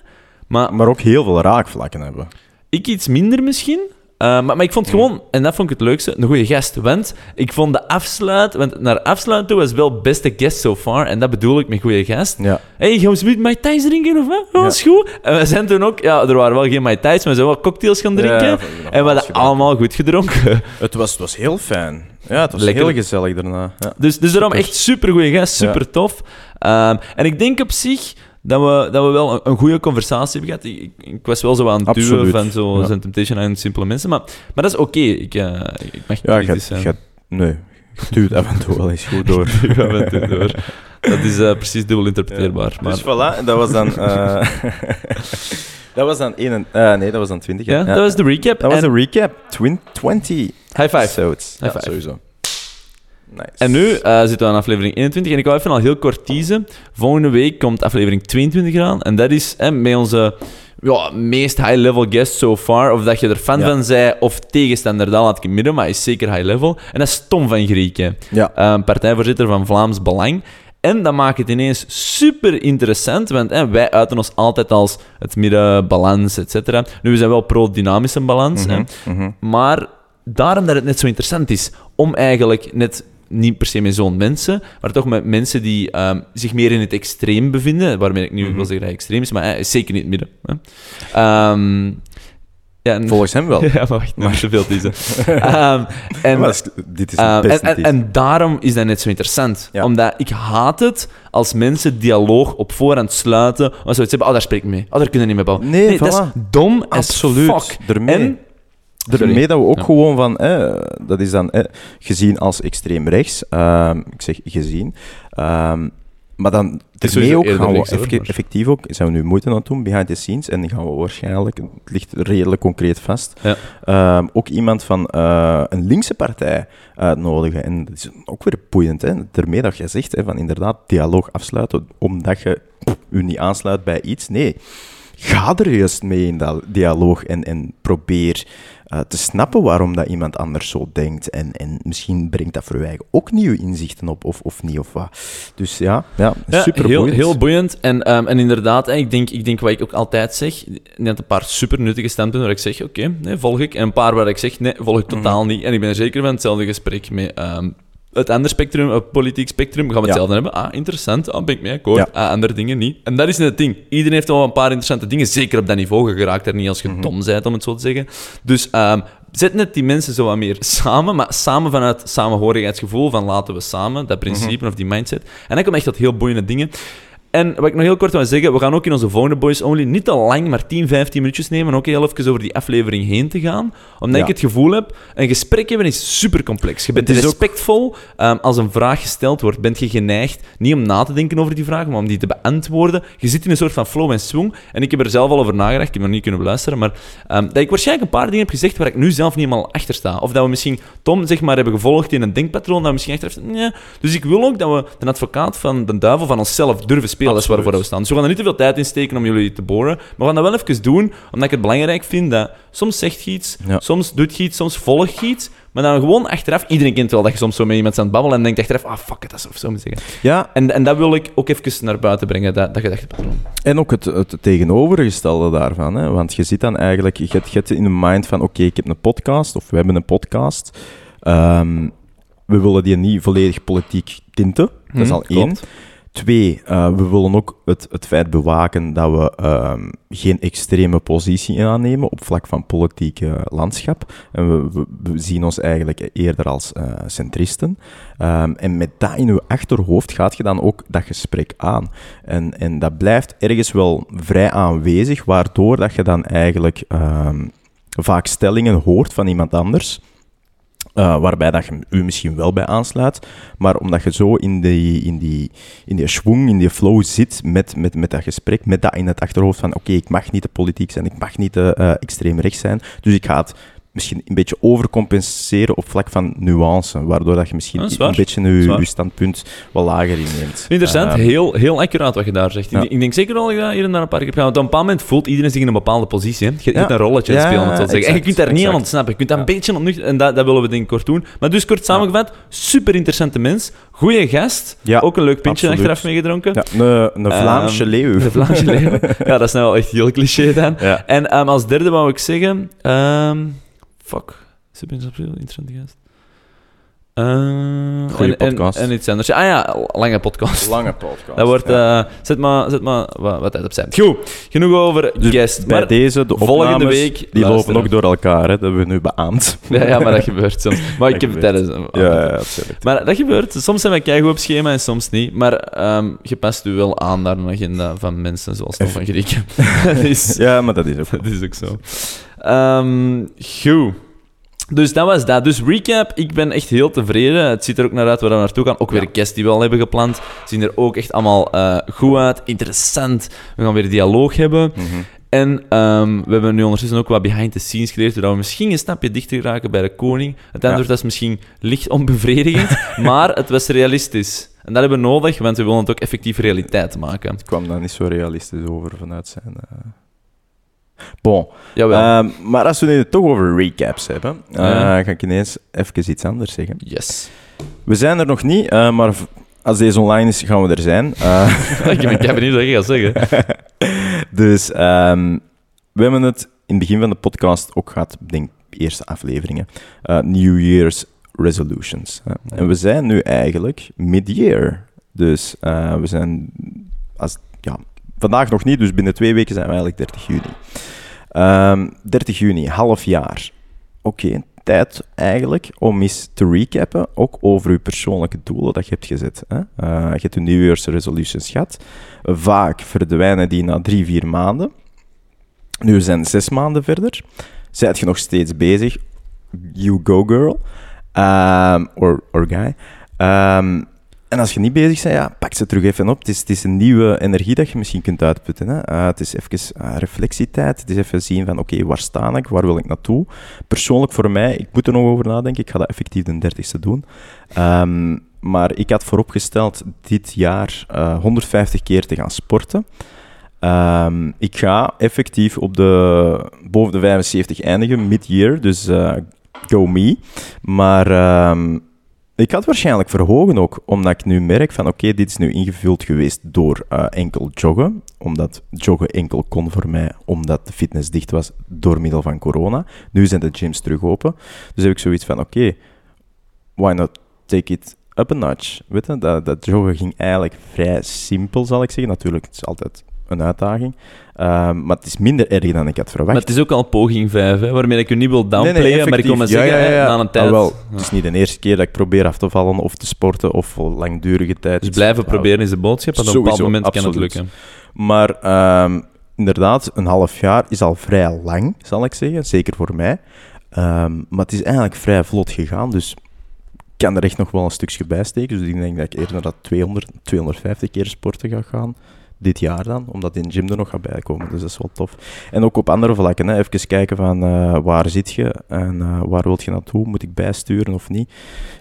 Maar Maar ook heel veel raakvlakken hebben. ik iets minder misschien. Eh, maar, maar ik vond gewoon, en dat vond ik het leukste, een goede gast. Want ik vond de afsluit, want naar afsluit toe was wel beste guest so far. En dat bedoel ik met goede gast. Ja. Hé, hey, gaan we zometeen Mai Tais drinken of wat? Oh, Ja. is goed. En we zijn toen ook, ja, er waren wel geen Mai maar we zijn wel cocktails gaan drinken. Ja, en we hadden allemaal goed gedronken. Het was, het was heel fijn. Ja, het was Lekker. heel gezellig daarna. Ja. Dus, dus daarom echt super goede gast, super tof. Ehm, en ik denk op zich dat we, dat we wel een, een goede conversatie hebben gehad. Ik, ik was wel zo aan het duwen Absoluut, van zo ja. zijn Temptation en simpele mensen, maar, maar dat is oké. Ik, eh, ik mag Ja, kritisch zijn. gaat, nee, duwt af en toe wel eens goed door. Ga door. Dat is eh, precies dubbel interpreteerbaar. Maar, Dus voilà, dat was dan... eh, dat was dan... één, eh, nee, dat was dan 20. hè. ja, dat was de recap. Dat was en, de recap. Twin, 20 High five. episodes. High Ja, five. sowieso. Nice. En nu eh, zitten we aan aflevering 21 en ik wou even al heel kort teasen. Volgende week komt aflevering 22 eraan en dat is eh, met onze ja, meest high-level guest so far. Of dat je er fan Ja. van zij of tegenstander, dat laat ik in het midden, maar hij is zeker high-level. En dat is Tom van Grieken, Ja. eh, partijvoorzitter van Vlaams Belang. En dat maakt het ineens super interessant, want hè, wij uiten ons altijd als het midden, balans, et cetera. Nu, we zijn wel pro-dynamische balans, hè. Mhm, mhm. Maar daarom dat het net zo interessant is om eigenlijk net niet per se met zo'n mensen, maar toch met mensen die ehm, zich meer in het extreem bevinden, waarmee ik nu Mhm. wil zeggen dat hij extreem is, maar hij is zeker niet het midden. Hè. Ehm, ja, en, Volgens hem wel. ja, maar wacht, maar te veel teasen. Ehm, en, Maar is- dit is Ehm, best en, en, en daarom is dat net zo interessant. Ja. Omdat ik haat het als mensen dialoog op voorhand sluiten. Of zoiets hebben, oh, daar spreek ik mee. Oh, daar kunnen we niet mee bouwen. Nee, dat is dom as Absoluut. fuck. Daarmee. En... Daarmee dat we ook Ja. gewoon van, eh, dat is dan eh, gezien als extreem rechts. ehm, ik zeg gezien. ehm, maar dan daarmee ook gaan we effectief ook, zijn we nu moeite aan het doen behind the scenes en dan gaan we waarschijnlijk, het ligt redelijk concreet vast, Ja. ehm, ook iemand van eh, een linkse partij uitnodigen. En dat is ook weer boeiend, hè. Daarmee dat je zegt, hè, van inderdaad dialoog afsluiten, omdat je pff, je niet aansluit bij iets. Nee, ga er juist mee in dat dialoog en, en probeer eh, te snappen waarom dat iemand anders zo denkt. En, en misschien brengt dat voor je eigen ook nieuwe inzichten op, of, of niet, of wat. Dus ja, ja, Ja, super heel, boeiend. heel boeiend. En, ehm, en inderdaad, ik, denk, ik denk wat ik ook altijd zeg, net een paar super nuttige standpunten waar ik zeg, oké, nee, volg ik. En een paar waar ik zeg, nee, volg ik totaal niet. En ik ben er zeker van hetzelfde gesprek met ehm, het andere spectrum, het politiek spectrum, gaan we Ja. hetzelfde hebben. Ah, interessant, ah, ben ik mee akkoord. Ja. Ah, andere dingen niet. En dat is net het ding. Iedereen heeft wel een paar interessante dingen, zeker op dat niveau. Je geraakt er niet als je Mhm. dom bent, om het zo te zeggen. Dus ehm, zet net die mensen zo wat meer samen, maar samen vanuit samenhorigheidsgevoel, van laten we samen, dat principe Mhm. of die mindset. En dan komen echt tot heel boeiende dingen. En wat ik nog heel kort wil zeggen, we gaan ook in onze volgende Boys Only niet te lang, maar 10, 15 minuutjes nemen. En ook heel even over die aflevering heen te gaan. Omdat Ja. ik het gevoel heb, een gesprek hebben is super complex. Je bent ook- respectvol. ehm, als een vraag gesteld wordt, bent je geneigd niet om na te denken over die vraag, maar om die te beantwoorden. Je zit in een soort van flow en swing. En ik heb er zelf al over nagedacht, ik heb nog niet kunnen beluisteren. Maar ehm, dat ik waarschijnlijk een paar dingen heb gezegd waar ik nu zelf niet helemaal achter sta. Of dat we misschien Tom zeg maar, hebben gevolgd in een denkpatroon, dat we misschien achter nee. Dus ik wil ook dat we de advocaat van de duivel van onszelf durven spelen. Dat is waarvoor we staan. Dus we gaan er niet te veel tijd in steken om jullie te boren. Maar we gaan dat wel even doen, omdat ik het belangrijk vind dat soms zegt je iets, Ja. soms doet je iets, soms volg je iets. Maar dan gewoon achteraf, iedereen kent wel dat je soms zo met iemand aan het babbelen en denkt achteraf, ah fuck it, dat is of zo moet zeggen. Ja, En, en dat wil ik ook even naar buiten brengen, dat, dat gedachtepatroon. En ook het, het tegenovergestelde daarvan. Hè? Want je zit dan eigenlijk, je hebt, je hebt in de mind van, oké, ik heb een podcast, of we hebben een podcast. Ehm, we willen die niet volledig politiek tinten. Dat is Hm, al één. Twee, eh, we willen ook het, het feit bewaken dat we ehm, geen extreme positie aannemen op vlak van politieke landschap. En we, zien ons eigenlijk eerder als eh, centristen. Ehm, en met dat in je achterhoofd gaat je dan ook dat gesprek aan. En, en dat blijft ergens wel vrij aanwezig, waardoor dat je dan eigenlijk ehm, vaak stellingen hoort van iemand anders. Eh, waarbij dat je u misschien wel bij aansluit, maar omdat je zo in die, in die, in die schwung, in die flow zit met, met, met dat gesprek, met dat in het achterhoofd van oké, ik mag niet te politiek zijn, ik mag niet te eh, extreem rechts zijn, dus ik ga het misschien een beetje overcompenseren op vlak van nuance, waardoor dat je misschien dat is een beetje je, je standpunt wat lager inneemt. Interessant, Ehm, heel, heel accuraat wat je daar zegt. Ja. Ik, denk zeker wel dat en daar een paar keer heb gedaan. Want op een bepaald moment voelt iedereen zich in een bepaalde positie. Hè. Je je Ja. hebt een rolletje Ja, spelen. En je kunt daar niet aan ontsnappen. Je kunt Ja. een beetje ontnuchteren. En dat, dat willen we denk ik kort doen. Maar dus kort samengevat, super interessante mens. Goeie gast. Ook een leuk pintje absoluut. achteraf meegedronken. Ja, een, een Vlaamse Ehm, leeuw. De Vlaamse leeuw. Ja, dat is nou wel echt heel cliché dan. En ehm, als derde wou ik zeggen... ehm, fuck. Super interessante gast. Goeie en- en- podcast. En, iets anders. Ah ja, lange podcast. Lange podcast. Dat wordt... ja. eh, zet maar, zet maar wat, wat tijd op zijn. Goed, genoeg over Dus guest. bij Maar, deze, de volgende week die luisteren. lopen ook door elkaar, hè. dat hebben we nu beaamd. ja, ja, maar dat gebeurt soms. Maar ik Dat heb gebeurt. tijdens... Ja, ja, absoluut. Maar dat gebeurt. Soms zijn wij keigoed op schema en soms niet. Maar ehm, je past u wel aan naar een agenda van mensen zoals Tom van Grieken. is, Ja, maar dat is ook dat is ook zo. Ehm, goed. Dus dat was dat. Dus recap, ik ben echt heel tevreden. Het ziet er ook naar uit waar we naartoe gaan. Ook weer een guest die we al hebben gepland. Zien er ook echt allemaal eh, goed uit. Interessant. We gaan weer dialoog hebben. Mhm. En ehm, we hebben nu ondertussen ook wat behind the scenes geleerd, zodat we misschien een stapje dichter raken bij de koning. Het antwoord was misschien licht onbevredigend, maar het was realistisch. En dat hebben we nodig, want we willen het ook effectief realiteit maken. Het kwam daar niet zo realistisch over vanuit zijn... eh. Bon, Jawel. ehm, maar als we nu het toch over recaps hebben, eh, Ja. ga ik ineens even iets anders zeggen. yes. We zijn er nog niet, eh, maar als deze online is, gaan we er zijn. Eh, ik ben ben benieuwd wat je gaat zeggen. dus ehm, we hebben het in het begin van de podcast ook gehad, ik denk eerste afleveringen, New Year's resolutions. En we zijn nu eigenlijk mid-year. Dus we zijn als, vandaag nog niet, dus binnen twee weken zijn we eigenlijk 30 juni. Ehm 30 juni, half jaar. Oké, tijd eigenlijk om eens te recappen, ook over je persoonlijke doelen dat je hebt gezet. Hè? Eh, je hebt Year's resolutions gehad. Vaak verdwijnen die na drie, vier maanden. Nu zijn zes maanden verder. Zijt je nog steeds bezig? You go, girl. Ehm, or, or guy. Ehm, en als je niet bezig bent, ja, pak ze terug even op. Het is, is een nieuwe energie dat je misschien kunt uitputten. Hè? Eh, het is even eh, reflectietijd. Het is even zien van, oké, waar sta ik? Waar wil ik naartoe? Persoonlijk voor mij, ik moet er nog over nadenken. Ik ga dat effectief de 30ste doen. Ehm, maar ik had vooropgesteld dit jaar eh, 150 keer te gaan sporten. Ehm, ik ga effectief op de, boven de 75 eindigen, mid-year, dus eh, go me. Maar ehm, ik het waarschijnlijk verhogen ook, omdat ik nu merk van oké, dit is nu ingevuld geweest door eh, enkel joggen. Omdat joggen enkel kon voor mij, omdat de fitness dicht was door middel van corona. Nu zijn de gyms terug open. Dus heb ik zoiets van oké, why not take it up a notch? Weet dat, dat joggen ging eigenlijk vrij simpel, zal ik zeggen. Natuurlijk, het is altijd een uitdaging. Ehm, maar het is minder erg dan ik had verwacht. Maar het is ook al poging 5, hè, waarmee ik u niet wil downplayen, maar ik wil maar zeggen, Ja, ja, na een tijd... Ah, wel. Het is niet de eerste keer dat ik probeer af te vallen of te sporten of voor langdurige tijd. Dus blijven proberen is de boodschap, en op een bepaald moment kan het lukken. Maar ehm, inderdaad, een half jaar is al vrij lang, zal ik zeggen. Zeker voor mij. Ehm, maar het is eigenlijk vrij vlot gegaan, dus ik kan er echt nog wel een stukje bij steken. Dus ik denk dat ik eerder dat 200, 250 keer sporten ga gaan. Dit jaar dan, omdat in de gym er nog gaat bijkomen. Dus dat is wel tof. En ook op andere vlakken. Hè. Even kijken van eh, waar zit je en eh, waar wilt je naartoe? Moet ik bijsturen of niet?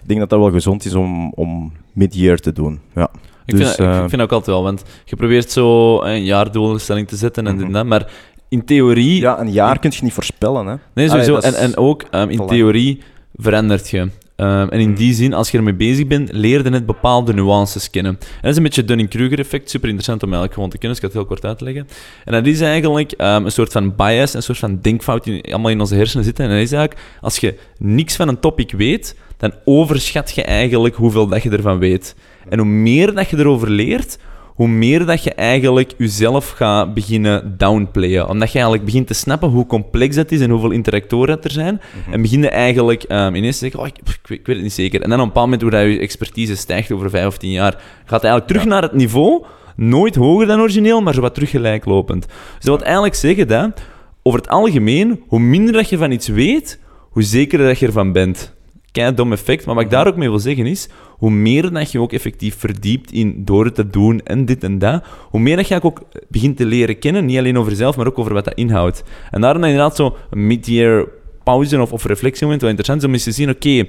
Ik denk dat dat wel gezond is om, om mid-year te doen. Ja. Ik, Dus, vind, dat- ik eh, vind ook altijd wel, want je probeert zo een jaardoelstelling te zetten en dit en Mhm. dat, maar in theorie... ja, een jaar kun je niet voorspellen. Hè. Nee, sowieso. Allee, en, en ook ehm, in theorie verandert je. Ehm, en in die zin, als je ermee bezig bent, leer je net bepaalde nuances kennen. En dat is een beetje Dunning-Kruger-effect. Super interessant om eigenlijk te kennen, dus ik ga het heel kort uitleggen. En dat is eigenlijk ehm, een soort van bias, een soort van denkfout die allemaal in onze hersenen zitten. En dat is eigenlijk, als je niks van een topic weet, dan overschat je eigenlijk hoeveel dat je ervan weet. En hoe meer dat je erover leert, hoe meer dat je eigenlijk jezelf gaat beginnen downplayen. Omdat je eigenlijk begint te snappen hoe complex dat is en hoeveel interactoren dat er zijn. En begin je eigenlijk ehm, ineens te zeggen, oh, ik, ik weet, ik weet het niet zeker. En dan op een bepaald moment, hoe dat je expertise stijgt over vijf of tien jaar, gaat het eigenlijk terug naar het niveau, nooit hoger dan origineel, maar zo wat terug gelijklopend. Dus dat wil eigenlijk zeggen dat, over het algemeen, hoe minder dat je van iets weet, hoe zekerder dat je ervan bent. Kei dom effect, maar wat ik daar ook mee wil zeggen is, hoe meer dat je ook effectief verdiept in door het te doen en dit en dat, hoe meer dat je ook begint te leren kennen, niet alleen over jezelf, maar ook over wat dat inhoudt. En daarom dan inderdaad zo een mid-year pauze of, of reflectiemoment wel interessant is om eens te zien, oké,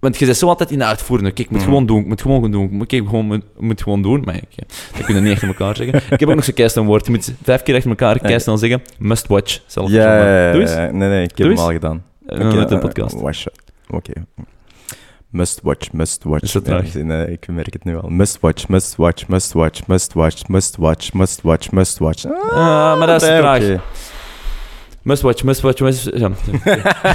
want je zit zo altijd in de uitvoerende, kijk, ik moet Mhm. gewoon doen, ik moet gewoon doen, ik moet, gewoon, moet, moet gewoon doen, maar ik, dat kun je niet echt elkaar zeggen. Ik heb ook nog zo'n keistel woord, je moet vijf keer achter elkaar keistel zeggen, must watch, zelf Ja, ja, ja, Doe eens. ja. nee, nee, ik heb Doe hem al gedaan. Eh, Oké, met de eh, podcast. Watch. Oké. Must watch, must watch. Is Ja, traag? nee, ik merk het nu al. Must watch, must watch, must watch, must watch, must watch, must watch, must watch. Ah, maar dat is nee, traag. oké. Must watch, must watch, must... Ja.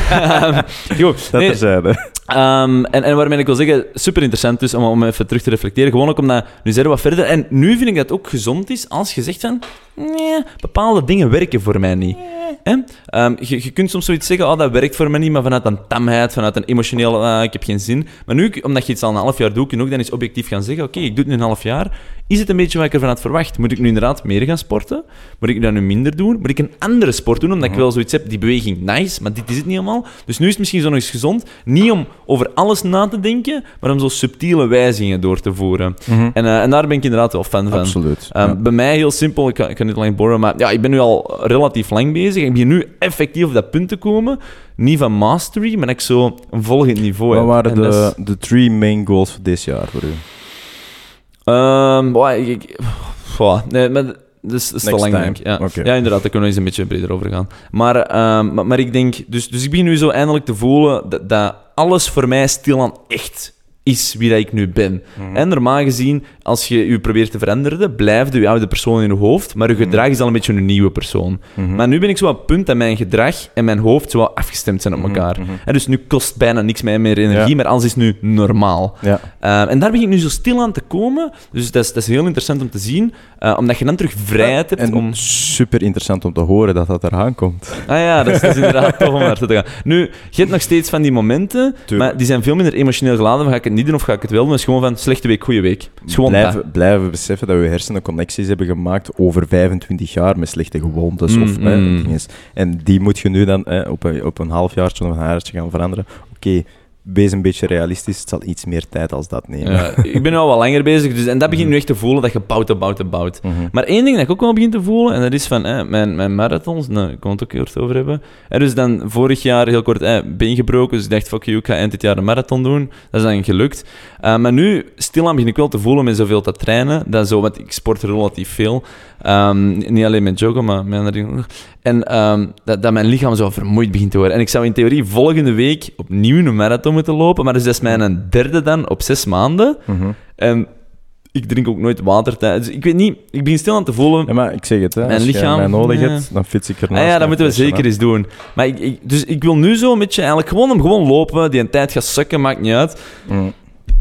Ehm, Goed, Dat nee, terzijde. Ehm, en, en waarmee ik wil zeggen, super interessant dus om, om even terug te reflecteren. Gewoon ook omdat, nu zijn we wat verder. En nu vind ik dat het ook gezond is als je zegt van, nee, bepaalde dingen werken voor mij niet. Ehm, je, je kunt soms zoiets zeggen, oh, dat werkt voor mij niet, maar vanuit een tamheid, vanuit een emotioneel, ah, ik heb geen zin. Maar nu, omdat je iets al een half jaar doet, kun je ook dan eens objectief gaan zeggen, oké, ik doe het nu een half jaar. Is het een beetje wat ik ervan had verwacht? Moet ik nu inderdaad meer gaan sporten? Moet ik dat nu minder doen? Moet ik een andere sport doen, omdat ik wel zoiets heb, die beweging, nice, maar dit is het niet helemaal. Dus nu is het misschien zo nog eens gezond, niet om over alles na te denken, maar om zo subtiele wijzigingen door te voeren. En, eh, en daar ben ik inderdaad wel fan van. Absoluut. Ehm, ja. Bij mij heel simpel, ik ik niet lang borren, maar ja, ik ben nu al relatief lang bezig. Ik begin nu effectief op dat punt te komen. Niet van mastery, maar ik zo een volgend niveau Wat heb. waren En dat is- de, de drie main goals voor dit jaar voor u? Boah, ik, boah, nee, maar dat is, te lang, time. denk ik. Ja. Ja, inderdaad, daar kunnen we eens een beetje breder over gaan. Maar, ehm, maar, maar ik denk... Dus, dus ik begin nu zo eindelijk te voelen dat, dat alles voor mij stilaan echt is wie dat ik nu ben. Mhm. En normaal gezien, als je je probeert te veranderen, blijft je oude persoon in je hoofd, maar je gedrag is al een beetje een nieuwe persoon. Mhm. Maar nu ben ik zo op het punt dat mijn gedrag en mijn hoofd zo afgestemd zijn op elkaar. En dus nu kost bijna niks mij meer energie, Mhm, Ja. maar alles is nu normaal. Ja. Uh, en daar begin ik nu zo stil aan te komen. Dus dat is, dat is heel interessant om te zien. uh, omdat je dan terug vrijheid hebt En om... super interessant om te horen dat dat eraan komt. Ah ja, dat is, dat is inderdaad tof om naar te gaan. Nu, je hebt nog steeds van die momenten, Tuurlijk. maar die zijn veel minder emotioneel geladen. Van, ga ik het niet doen of ga ik het wel doen? Het is gewoon van slechte week, goede week. Het is gewoon. Blijven, blijven beseffen dat we hersenen connecties hebben gemaakt over 25 jaar met slechte gewoontes. Mm, of, hè, mm. dingen. En die moet je nu dan hè, op, een, op een halfjaartje of een jaartje gaan veranderen. Oké, wees een beetje realistisch. Het zal iets meer tijd als dat nemen. Ja, ik ben al wat langer bezig, dus, en dat begint nu echt te voelen dat je bouwt en bouwt en bouwt. Mhm. Maar één ding dat ik ook wel begin te voelen, en dat is van eh, mijn, mijn marathons, nou, ik kon het ook kort over hebben. En dus dan vorig jaar heel kort eh, been gebroken, dus ik dacht, fuck you, ik ga eind dit jaar een marathon doen. Dat is dan gelukt. Uh, maar nu, stilaan begin ik wel te voelen met zoveel te trainen, dat zo, want ik sport relatief veel. Um, niet alleen met joggen, maar met andere dingen. En ehm, dat, dat mijn lichaam zo vermoeid begint te worden. En ik zou in theorie volgende week opnieuw een marathon moeten lopen, maar dus dat is mijn derde dan op zes maanden. Mhm. En ik drink ook nooit water. tijdens- Dus ik weet niet, ik begin stil aan te voelen. Ja, maar ik zeg het, hè, Mijn als je lichaam, mij nodig ja. hebt, dan fiets ik ernaast. Ah ja, dat moeten we zeker eens doen. Maar ik, ik- dus ik wil nu zo een beetje eigenlijk gewoon hem gewoon lopen. Die een tijd gaat sukken, maakt niet uit. Mhm.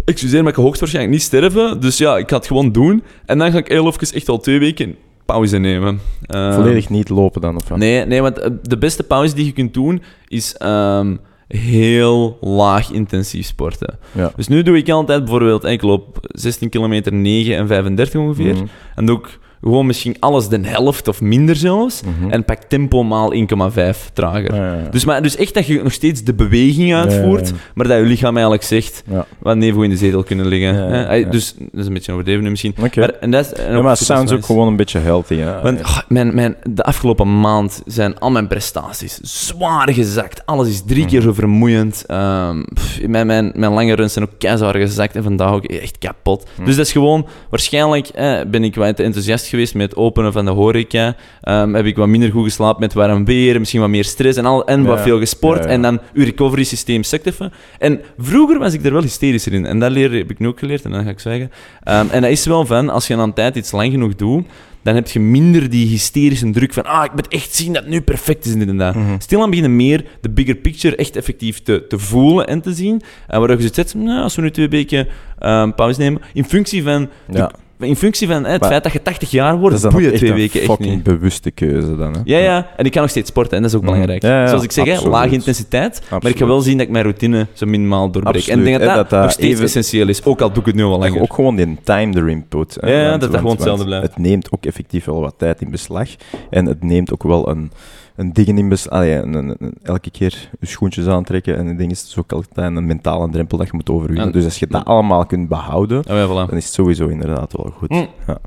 Excuseer, maar ik ga hoogstwaarschijnlijk niet sterven. Dus ja, ik ga het gewoon doen. En dan ga ik heel even echt al twee weken pauze nemen. Eh, Volledig niet lopen dan, of wat? Nee, nee, want eh, de beste pauze die je kunt doen is ehm, heel laag intensief sporten. Ja. Dus nu doe ik altijd bijvoorbeeld, ik loop 16 kilometer 9 en 35 ongeveer. Mhm. En doe ik gewoon misschien alles de helft of minder zelfs. Mhm. En pak tempo maal 1,5 trager. Ja, ja. Dus, maar, dus echt dat je nog steeds de beweging uitvoert, maar dat je lichaam eigenlijk zegt, wat neven in de zetel kunnen liggen. Dus dat is een beetje overdreven nu misschien. Maar, en dat is, en maar fitness sounds ook gewoon een beetje healthy. Hè? Want mijn, mijn, de afgelopen maand zijn al mijn prestaties zwaar gezakt. Alles is drie Mhm. keer zo vermoeiend. Ehm, pff, mijn, mijn, mijn lange runs zijn ook keizwaar gezakt en vandaag ook echt kapot. Mhm. Dus dat is gewoon... Waarschijnlijk eh, ben ik wat enthousiast geweest met het openen van de horeca. Ehm, heb ik wat minder goed geslapen met warm weer, misschien wat meer stress en, al, en wat Ja. veel gesport. Ja. En dan uw recovery systeem sukt even. En vroeger was ik er wel hysterischer in. En dat leer, heb ik nu ook geleerd, en dan ga ik zwijgen. Ehm, en dat is wel van, als je aan een tijd iets lang genoeg doet, dan heb je minder die hysterische druk van ah, ik moet echt zien dat het nu perfect is dat. Mhm. Stilaan beginnen meer de bigger picture echt effectief te, te voelen en te zien. En waar je zegt, nou, als we nu twee weken ehm, pauze nemen, in functie van, de- Ja. In functie van hè, het Maar feit dat je 80 jaar Dat wordt, is boeien ook echt twee een weken echt fucking niet. bewuste keuze dan. Hè? Ja, ja, en ik kan nog steeds sporten en dat is ook Mhm. belangrijk. Ja, ja, Zoals ik zeg, hè, absoluut. lage intensiteit, maar ik ga wel zien dat ik mijn routine zo minimaal doorbreek. En ik Absoluut, denk dat hè, dat, dat dat nog steeds even- essentieel is, ook al doe ik het nu al Dat je langer. ook gewoon die time erin put. hè. Ja, dat dat gewoon hetzelfde want blijft. Het neemt ook effectief wel wat tijd in beslag. En het neemt ook wel een, een ding in elke keer je schoentjes aantrekken. En het ding is, het ook altijd een mentale drempel dat je moet overwinnen. Dus als je dat allemaal kunt behouden, Oh, ja, voilà. dan is het sowieso inderdaad wel goed. Mm. Ja.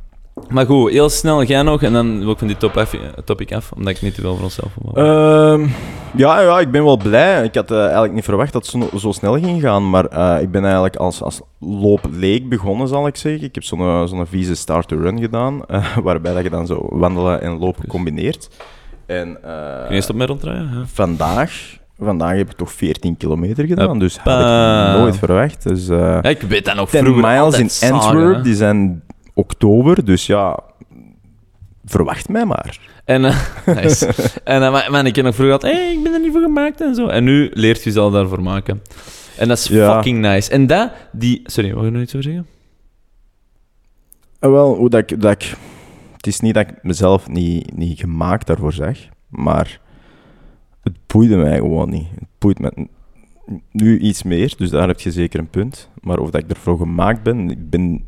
Maar goed, heel snel jij nog en dan wil ik van die top af, topic af, omdat ik niet te veel voor onszelf wil. Ehm, ja, ja, ik ben wel blij. Ik had eh, eigenlijk niet verwacht dat het zo, zo snel ging gaan. Maar eh, ik ben eigenlijk als, als loopleek begonnen, zal ik zeggen. Ik heb zo'n eh, zo'n vieze start-to-run gedaan. waarbij dat je dan zo wandelen en lopen combineert. En Kun je stop met? Ja. vandaag, vandaag heb ik toch 14 kilometer gedaan. Dus had ik nooit verwacht. Dus, eh Ja, ik weet dat nog 10 vroeger miles in zagen, Antwerp, hè. die zijn oktober. Dus ja, verwacht mij maar. En, eh, nice. en maar, man, ik heb nog vroeger gehad, hey, ik ben er niet voor gemaakt en zo. En nu leert je jezelf daarvoor maken. En dat is Ja. fucking nice. En dat, die... Sorry, wil je nog iets over zeggen? Wel, hoe dat ik, dat ik... Het is niet dat ik mezelf niet, niet gemaakt daarvoor zeg, maar het boeide mij gewoon niet. Het boeit me nu iets meer, dus daar heb je zeker een punt. Maar of dat ik ervoor gemaakt ben, ik ben...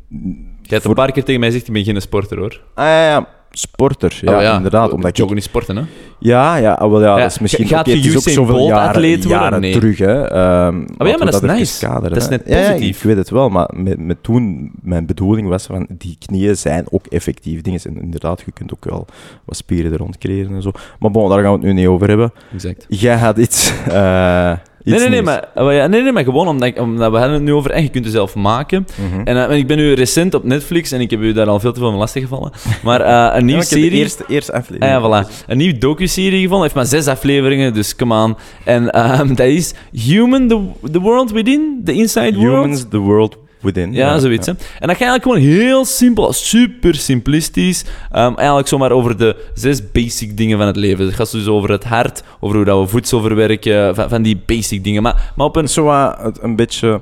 Je hebt een paar keer tegen mij gezegd, ik ben geen sporter, hoor. Ah ja, ja, sporter. Ja, Oh, inderdaad. Omdat ik Joggen niet sporten, hè? Ja, ja, ah, wel, ja, Ja, dat is misschien gaat oké, je is Usain zoveel Bolt jaren, atleet worden? jaren Nee. terug. Hè. Laten we maar dat is nice. kaderen, Dat is net Ja, ja, positief. ik weet het wel, maar met, met toen, mijn bedoeling was van, die knieën zijn ook effectief dingen. En inderdaad, je kunt ook wel wat spieren er rond creëren en zo. Maar bon, daar gaan we het nu niet over hebben. Exact. Jij had iets... eh iets Nee, nee, nee, maar, ja, nee, nee, maar gewoon omdat, omdat we hadden het nu over en je kunt het zelf maken. Mhm. En eh, ik ben nu recent op Netflix en ik heb u daar al veel te veel van lastiggevallen. Maar eh, een Ja, nieuwe maar ik heb de serie... eerste, eerste aflevering. Ah, ja, voilà. Een nieuwe docu-serie gevonden. heeft maar zes afleveringen, dus come on. En ehm, dat is Human, the, the World Within, The Inside World. Humans, the world within. Ja, zoiets. Hè. En dat gaat eigenlijk gewoon heel simpel, super simplistisch. Ehm, eigenlijk zomaar over de zes basic dingen van het leven. Het gaat dus over het hart, over hoe dat we voedsel verwerken, van, van die basic dingen. Maar, maar op een... zo een beetje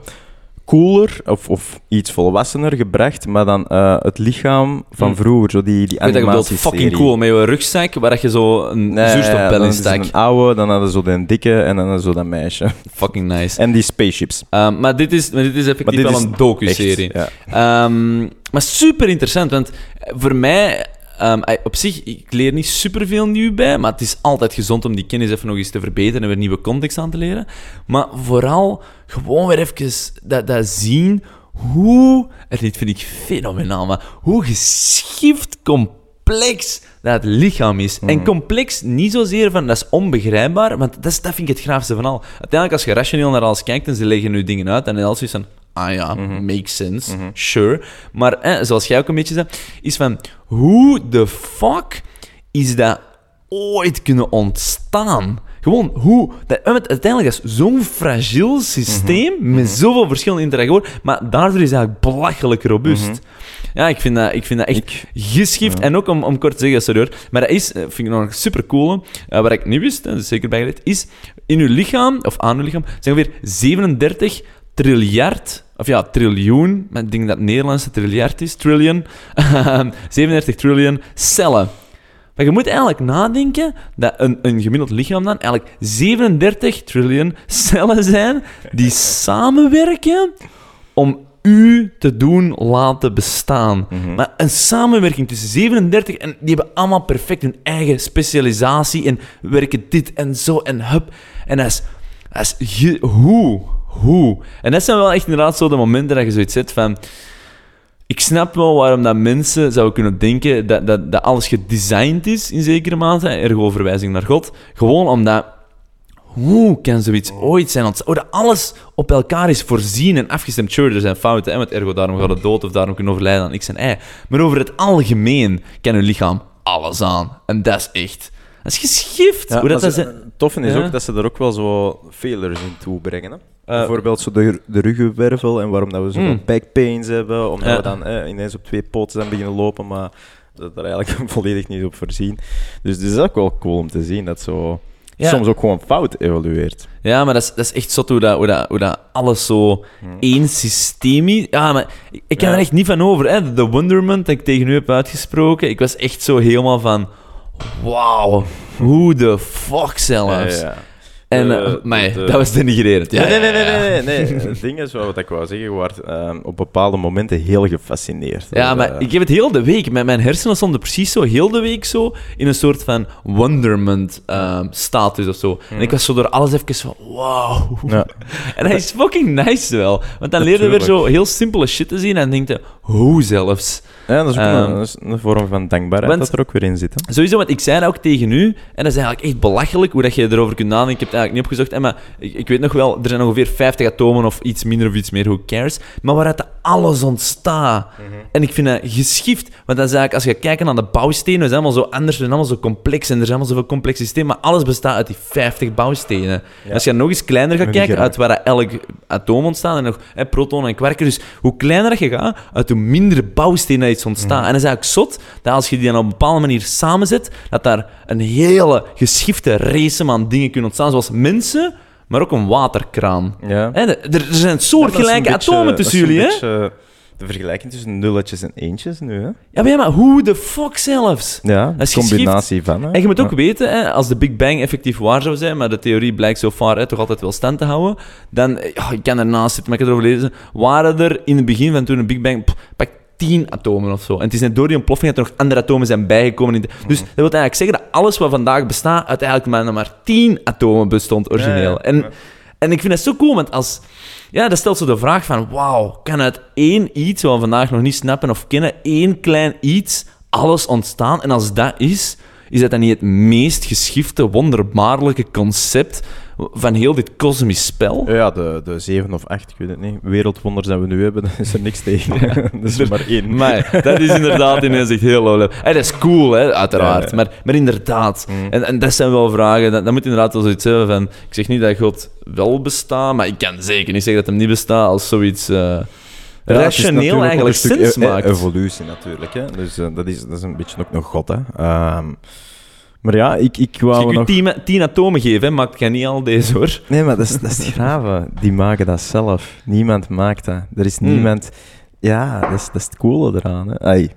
cooler of, of iets volwassener gebracht, maar dan eh, het lichaam van Hmm. vroeger, zo die, die Ik weet dat je bedoelt, animatieserie. fucking cool, met je rugzak, waar dat je zo een Nee, zuurstofpel dan in is het stak. een oude, dan hadden ze zo den dikke en dan hadden ze zo dat meisje. Fucking nice. En die spaceships. Ehm, maar, dit is, maar dit is effectief Maar dit wel is een docu-serie. Echt, ja. Ehm, maar super interessant, want voor mij, ehm, eh, op zich, ik leer niet superveel nieuw bij, maar het is altijd gezond om die kennis even nog eens te verbeteren en weer nieuwe context aan te leren. Maar vooral gewoon weer even dat, dat zien hoe, en dit vind ik fenomenaal, maar hoe geschift complex dat het lichaam is. En complex niet zozeer van dat is onbegrijpbaar, want dat, is, dat vind ik het graafste van al. Uiteindelijk, als je rationeel naar alles kijkt en ze leggen nu dingen uit, en alles is van, ah ja, makes sense, sure. Maar eh, zoals jij ook een beetje zei, is van, hoe de fuck is dat ooit kunnen ontstaan? Gewoon hoe... Dat, eh, uiteindelijk is zo'n fragiel systeem met zoveel verschillende interacties, maar daardoor is het eigenlijk belachelijk robuust. Ja, ik vind dat, ik vind dat echt Ik- geschift. En ook om, om kort te zeggen, sorry hoor, maar dat is, eh, vind ik nog super cool, uh, wat ik niet wist, dat is zeker bijgeleerd, is in uw lichaam, of aan uw lichaam, zijn ongeveer 37 triljard, of ja, triljoen, maar ik denk dat het Nederlandse triljard is, trillion, 37 triljoen cellen. Maar je moet eigenlijk nadenken dat een, een gemiddeld lichaam dan eigenlijk 37 triljoen cellen zijn die samenwerken om u te doen laten bestaan. Maar een samenwerking tussen 37 en die hebben allemaal perfect hun eigen specialisatie en werken dit en zo en hup. En dat is, dat is ge- hoe, hoe. En dat zijn wel echt inderdaad zo de momenten dat je zoiets zet van... Ik snap wel waarom dat mensen zouden kunnen denken dat, dat, dat alles gedesigned is in zekere mate, ergo verwijzing naar God. Gewoon omdat hoe kan zoiets ooit zijn ontstaan? Oh, dat alles op elkaar is voorzien en afgestemd. Sure, er zijn fouten, hè, want ergo daarom gaat het dood of daarom kunnen overlijden aan X en Y. Maar over het algemeen kan uw lichaam alles aan. En dat is echt... Dat is geschift. Ja, hoe dat, maar dat ze- is- Ja. ook dat ze er ook wel zo failures in toebrengen. Hè? Eh, Bijvoorbeeld zo de, de ruggenwervel en waarom dat we zoveel Mm. pains hebben, omdat Ja. we dan eh, ineens op twee poten zijn beginnen lopen, maar dat er eigenlijk volledig niet op voorzien. Dus het is ook wel cool om te zien dat zo Ja. soms ook gewoon fout evolueert. Ja, maar dat is, dat is echt zot hoe dat, hoe, dat, hoe dat alles zo één systeem is. Ja, maar ik, ik kan Ja. er echt niet van over. Hè. De wonderment dat ik tegen u heb uitgesproken, ik was echt zo helemaal van... Wauw, hoe de fuck zelfs. Ja. En, De- eh, maar de- dat was denigrerend. Ja, nee, nee, nee, nee, nee, nee. Het ding is wat ik wou zeggen, je wordt ehm, op bepaalde momenten heel gefascineerd. Ja, maar eh, ik heb het heel de week. Mijn, mijn hersenen stonden precies zo, heel de week zo, in een soort van wonderment ehm, status of zo. En ik was zo door alles even van, wow. Ja. En dat is fucking nice wel. Want dan leerde je weer zo heel simpele shit te zien en denk je, hoe zelfs? Ja, dat is ook Ehm, een, dat is een vorm van dankbaarheid want- dat er ook weer in zit. Hè? Sowieso, want ik zei dat ook tegen u, en dat is eigenlijk echt belachelijk hoe dat je erover kunt nadenken. Ik heb eigenlijk niet opgezocht, maar ik, ik weet nog wel, er zijn ongeveer 50 atomen of iets minder of iets meer, who cares. Maar waaruit alles ontstaat. En ik vind dat geschift, want dat is eigenlijk, als je kijkt naar de bouwstenen, is allemaal zo anders, en allemaal zo complex, en er zijn allemaal zoveel complexe systemen, maar alles bestaat uit die 50 bouwstenen. En Als je nog eens kleiner gaat kijken, uit waar elk atoom ontstaat, en nog hè, protonen en kwarken, dus hoe kleiner dat je gaat, uit hoe minder bouwstenen iets ontstaat. En dat is eigenlijk zot, dat als je die dan op een bepaalde manier samenzet, dat daar een hele geschifte race aan dingen kunnen ontstaan, zoals mensen, maar ook een waterkraan. Ja. Hè, er, er zijn soortgelijke atomen tussen jullie, hè? De vergelijking tussen nulletjes en eentjes nu, hè? Ja, maar, ja, maar hoe de fuck zelfs? Ja, een combinatie van. Hè? En je moet ook Ja. weten, hè, als de Big Bang effectief waar zou zijn, maar de theorie blijkt zo far hè, toch altijd wel stand te houden, dan, eh, ja, ik kan ernaast zitten, maar ik heb erover lezen, waren er in het begin van toen de Big Bang, pff, pak 10 atomen of zo. En het is net door die ontploffing dat er nog andere atomen zijn bijgekomen. In de- Dus Mhm. dat wil eigenlijk zeggen dat alles wat vandaag bestaat, uiteindelijk maar, maar 10 atomen bestond origineel. Ja, ja, En, en ik vind dat zo cool, want als... Ja, dat stelt zo de vraag van, wauw, kan uit één iets, wat we vandaag nog niet snappen of kennen, één klein iets, alles ontstaan? En als dat is, is dat dan niet het meest geschifte, wonderbaarlijke concept van heel dit kosmisch spel? Ja, de, de zeven of acht, ik weet het niet. Wereldwonders dat we nu hebben, daar is er niks tegen. dat is er maar één. Maar dat is inderdaad ineens echt heel low level. Dat is cool, hè, uiteraard. Ja. Maar, maar inderdaad. Mm. En, en dat zijn wel vragen. Dat, dat moet inderdaad wel zoiets hebben van... Ik zeg niet dat God wel bestaat, maar ik kan zeker niet zeggen dat hem niet bestaat als zoiets... eh, Ja, rationeel eigenlijk sens e- e- maakt. evolutie natuurlijk. Hè? Dus eh, dat, is, dat is een beetje ook nog God. Hè? Ehm, maar ja, ik, ik Als wou ik u nog... tien, tien atomen geef, hè, maakt jij niet al deze, hoor. Nee, maar dat is, dat is het grave. Die maken dat zelf. Niemand maakt dat. Er is Hmm. niemand... Ja, dat is, dat is het coole eraan. Hè? Ai,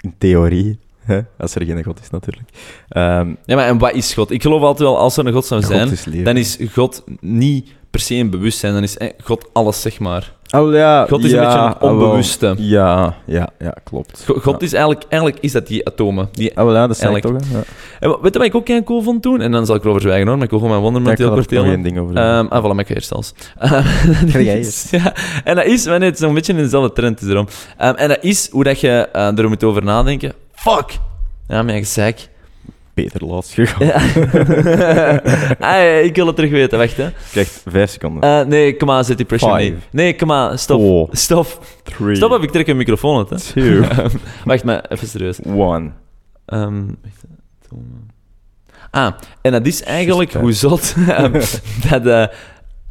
in theorie. Hè? Als er geen God is, natuurlijk. Ehm, Ja, maar en wat is God? Ik geloof altijd wel, als er een God zou God zijn, is dan is God niet per se een bewustzijn. Dan is eh, God alles, zeg maar. Oh, ja, God is ja, een beetje een ah, onbewuste. Ja, ja, ja, klopt. Go- God ja. is eigenlijk... Eigenlijk is dat die atomen. Die Ah, wel, ja, dat ik eigenlijk- toch, hè? Ja. En weet je wat ik ook heel cool vond toen? En dan zal ik erover zwijgen hoor, maar ik wil gewoon mijn ik heel kort delen. één ding over. Ehm ah, voilà, maar ik zelfs. Dat is- ja, en dat is, wanneer het zo'n beetje in dezelfde trend is erom. Ehm, en dat is hoe dat je eh, er moet over nadenken. Fuck! Ja, mijn gezeik. Peter laatst gegaan. Ja. ah, ik wil het terug weten, wacht hè. Krijgt vijf seconden. Eh, nee, kom aan, zet die pressure Five. niet. Nee, kom aan, stop. Four. Stop. Three. Stop, heb ik trek een microfoon uit, hè. Two. wacht, maar even serieus. One. Ehm, eh, ah, en dat is eigenlijk hoe zot ehm, dat... eh,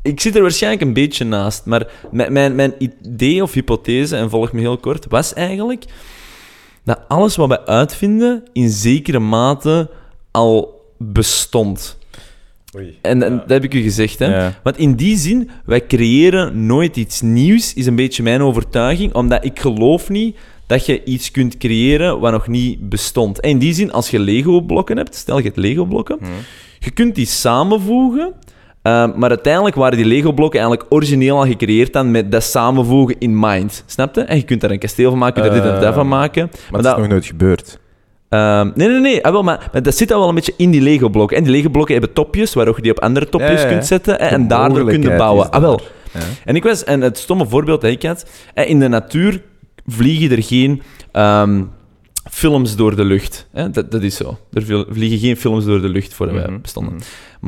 ik zit er waarschijnlijk een beetje naast, maar mijn, mijn idee of hypothese, en volg me heel kort, was eigenlijk dat alles wat wij uitvinden in zekere mate al bestond. Oei. En, en Ja. dat heb ik u gezegd, hè. Ja. Want in die zin, wij creëren nooit iets nieuws, is een beetje mijn overtuiging, omdat ik geloof niet dat je iets kunt creëren wat nog niet bestond. En in die zin, als je Lego-blokken hebt, stel je hebt Lego-blokken, Hm. je kunt die samenvoegen, eh, maar uiteindelijk waren die Lego-blokken eigenlijk origineel al gecreëerd dan met dat samenvoegen in mind. Snap je? En je kunt daar een kasteel van maken, je kunt er dit en dat van Eh, maken. Maar, Maar dat dat- is nog nooit gebeurd. Ehm, nee, nee, nee. Ah, wel, maar, maar dat zit al wel een beetje in die Lego-blokken. En die Lego-blokken hebben topjes, waarop je die op andere topjes Ja, ja, ja. kunt zetten. De en daardoor kun je mogelijkheid bouwen. Ah, wel. En ik was, en het stomme voorbeeld dat ik had, in de natuur vliegen er geen ehm, films door de lucht. Hè? Dat, dat is zo. Er vl- vliegen geen films door de lucht voordat wij Mhm, bestonden. mhm.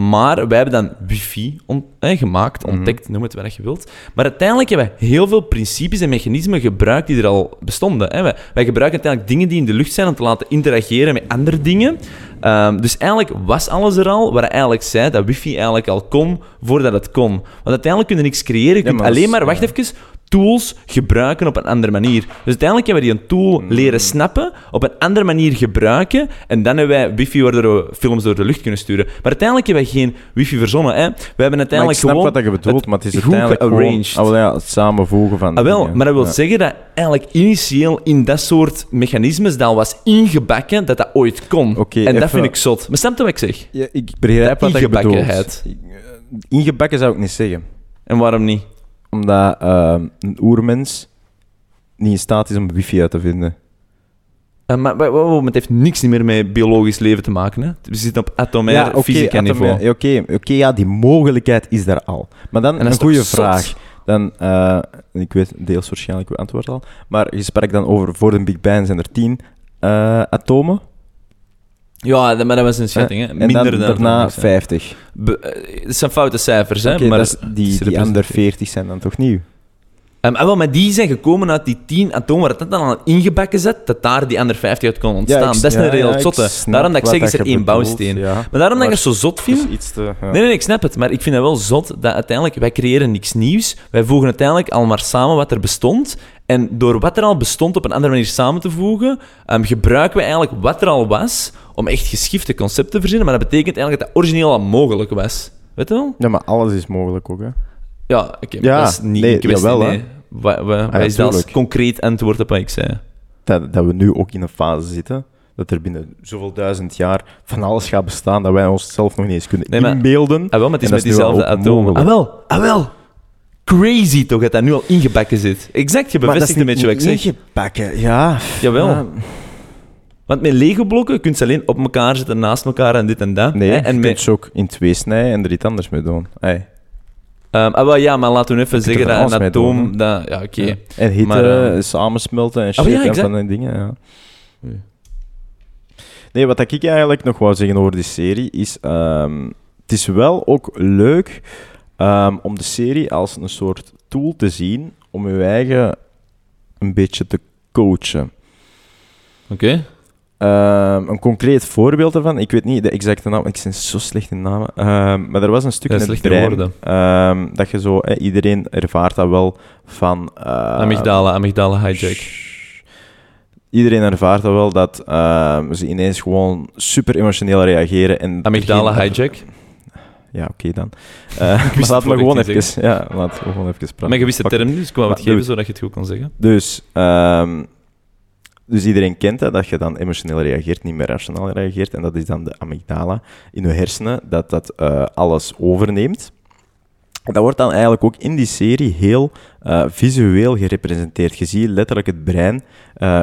Maar wij hebben dan wifi hè, gemaakt, Mhm. ontdekt, noem het wat je wilt. Maar uiteindelijk hebben wij heel veel principes en mechanismen gebruikt die er al bestonden. Hè. Wij, wij gebruiken uiteindelijk dingen die in de lucht zijn om te laten interageren met andere dingen. Ehm, dus eigenlijk was alles er al, waar eigenlijk zei dat wifi eigenlijk al kon voordat het kon. Want uiteindelijk kun je niks creëren. Je Ja, kunt maar alleen maar, wacht ja. even, tools gebruiken op een andere manier. Dus uiteindelijk hebben we die een tool Mm. leren snappen, op een andere manier gebruiken, en dan hebben wij wifi waardoor we films door de lucht kunnen sturen. Maar uiteindelijk hebben wij geen wifi verzonnen. Hè. We hebben Maar ik uiteindelijk snap gewoon... wat dat je bedoelt, maar het is uiteindelijk gewoon... gearranged. Ah, ja, het samenvoegen van Ah, wel, maar dat wil Ja. zeggen dat eigenlijk initieel in dat soort mechanismes al was ingebakken dat dat ooit kon. En dat vind ik zot. Maar snap je wat ik zeg? Ja, ik begrijp wat je bedoelt. ingebakkenheid. Eh, Ingebakken zou ik niet zeggen. En waarom niet? Omdat ehm, een oermens niet in staat is om wifi uit te vinden. Eh, maar, maar, maar- het heeft niks meer met biologisch leven te maken. Hè? We zitten op atomair fysica niveau. Oké, oké, ja, die mogelijkheid is daar al. Maar dan een goede zot? vraag. Dan, eh, ik weet deels waarschijnlijk uw antwoord al, maar je sprak dan over voor de Big Bang zijn er tien eh, atomen. Ja, dat- maar dat was een schatting. Hè? En Minder dan dan daarna dat zijn. 50. Be- eh, Het zijn foute cijfers, hè? Maar dat is- die, die andere representeren. 40 zijn dan toch nieuw? Ehm, ah, wel, maar die zijn gekomen uit die 10 atomen waar het dan al ingebakken zit, dat daar die andere 50 uit kon ontstaan. ik- dat is ja, een reëel ja, ik zotte. Daarom dat ik zeg, is er één bedoelt, bouwsteen. Ja. Maar daarom dat ik Maar het zo zot te... ja. Nee, nee, nee, ik snap het. Maar ik vind het wel zot dat uiteindelijk... Wij creëren niks nieuws. Wij voegen uiteindelijk al maar samen wat er bestond. En door wat er al bestond op een andere manier samen te voegen, ehm, gebruiken we eigenlijk wat er al was om echt geschifte concepten te verzinnen. Maar dat betekent eigenlijk dat dat origineel al mogelijk was. Weet je wel? Ja, maar alles is mogelijk ook, hè. Ja, oké. Ja, dat is niet nee, kwestie, jawel, nee. Wat, wat, is dat als concreet antwoord op wat ik zei? Dat, dat we nu ook in een fase zitten, dat er binnen zoveel duizend jaar van alles gaat bestaan dat wij onszelf nog niet eens kunnen Nee, maar- inbeelden. Ah, wel, maar het is En met diezelfde atomen. Ah, wel. Ah, wel. Crazy toch, dat dat nu al ingebakken zit. Exact, je bevestigt een beetje wat ik zeg. ingebakken, ja. Jawel. Ja. Want met Lego-blokken kun je ze alleen op elkaar zetten, naast elkaar en dit en dat. Nee, hè, en je met, kunt ze ook in twee snijden en er iets anders mee doen. Hey. Ehm, ah, wel, ja, maar laten we even zeggen dat een atoom... dat, ja, oké. Ja. En hitte, Maar, ehm, samensmelten en Oh, shit ja, en van die dingen, ja. Nee, wat ik eigenlijk nog wou zeggen over die serie is... ehm, het is wel ook leuk ehm, om de serie als een soort tool te zien om je eigen een beetje te coachen. Oké. Ehm, een concreet voorbeeld daarvan, ik weet niet de exacte naam, ik ben zo slecht in namen, Ehm, maar er was een stuk Ja, in het brein, woorden. dat je zo, eh, iedereen ervaart dat wel van... eh, amygdala, amygdala hijack. Iedereen ervaart dat wel, dat ze ineens gewoon super emotioneel reageren. En Amygdala hijack. Ja, oké dan. Eh, maar me voor gewoon even, ja, laat me gewoon even praten. Maar je wist de Fuck. term niet, dus ik wou het geven doe- zodat je het goed kon zeggen. Dus, ehm, dus iedereen kent dat, dat je dan emotioneel reageert, niet meer rationaal reageert. En dat is dan de amygdala in je hersenen, dat dat eh, alles overneemt. Dat wordt dan eigenlijk ook in die serie heel eh, visueel gerepresenteerd. Je ziet letterlijk het brein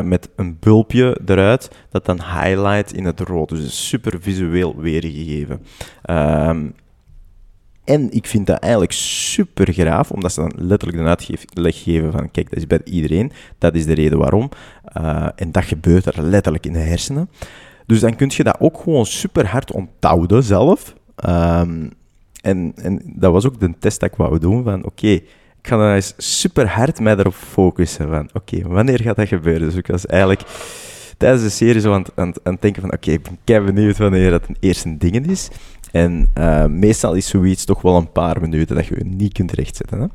met een bulpje eruit, dat dan highlight in het rood. Dus super visueel weergegeven. Ehm, en ik vind dat eigenlijk super graaf, omdat ze dan letterlijk de uitleg geven van, kijk, dat is bij iedereen, dat is de reden waarom. Eh, en dat gebeurt er letterlijk in de hersenen. Dus dan kun je dat ook gewoon super hard onthouden zelf. Ehm, en, en dat was ook de test dat ik wou doen, van oké, ik ga dan eens super hard mij erop focussen van, oké, wanneer gaat dat gebeuren? Dus ik was eigenlijk tijdens de serie zo aan, het- denken van, oké, ik ben benieuwd wanneer dat een eerste ding is. En eh, meestal is zoiets toch wel een paar minuten dat je je niet kunt rechtzetten. Hè?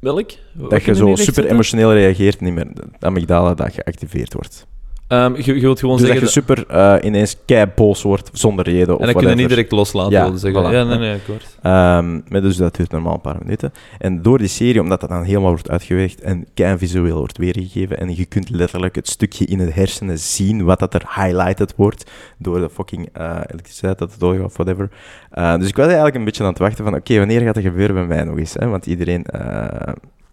Welk? Dat je zo super emotioneel reageert, niet meer de amygdala dat geactiveerd wordt. Ehm, je, je wilt gewoon Dus dat zeggen... je super eh, ineens kei boos wordt zonder reden. Of en dan kun je niet direct loslaten, Ja, wilde zeggen. voilà. Ja, nee, nee, akkoord. Ehm, maar dus dat duurt normaal een paar minuten. En door die serie, omdat dat dan helemaal wordt uitgewerkt en kei visueel wordt weergegeven, en je kunt letterlijk het stukje in het hersenen zien wat dat er highlighted wordt door de fucking eh, elektriciteit dat het doorgaat of whatever. Eh, dus ik was eigenlijk een beetje aan het wachten van, oké, wanneer gaat dat gebeuren bij mij nog eens? Hè? Want iedereen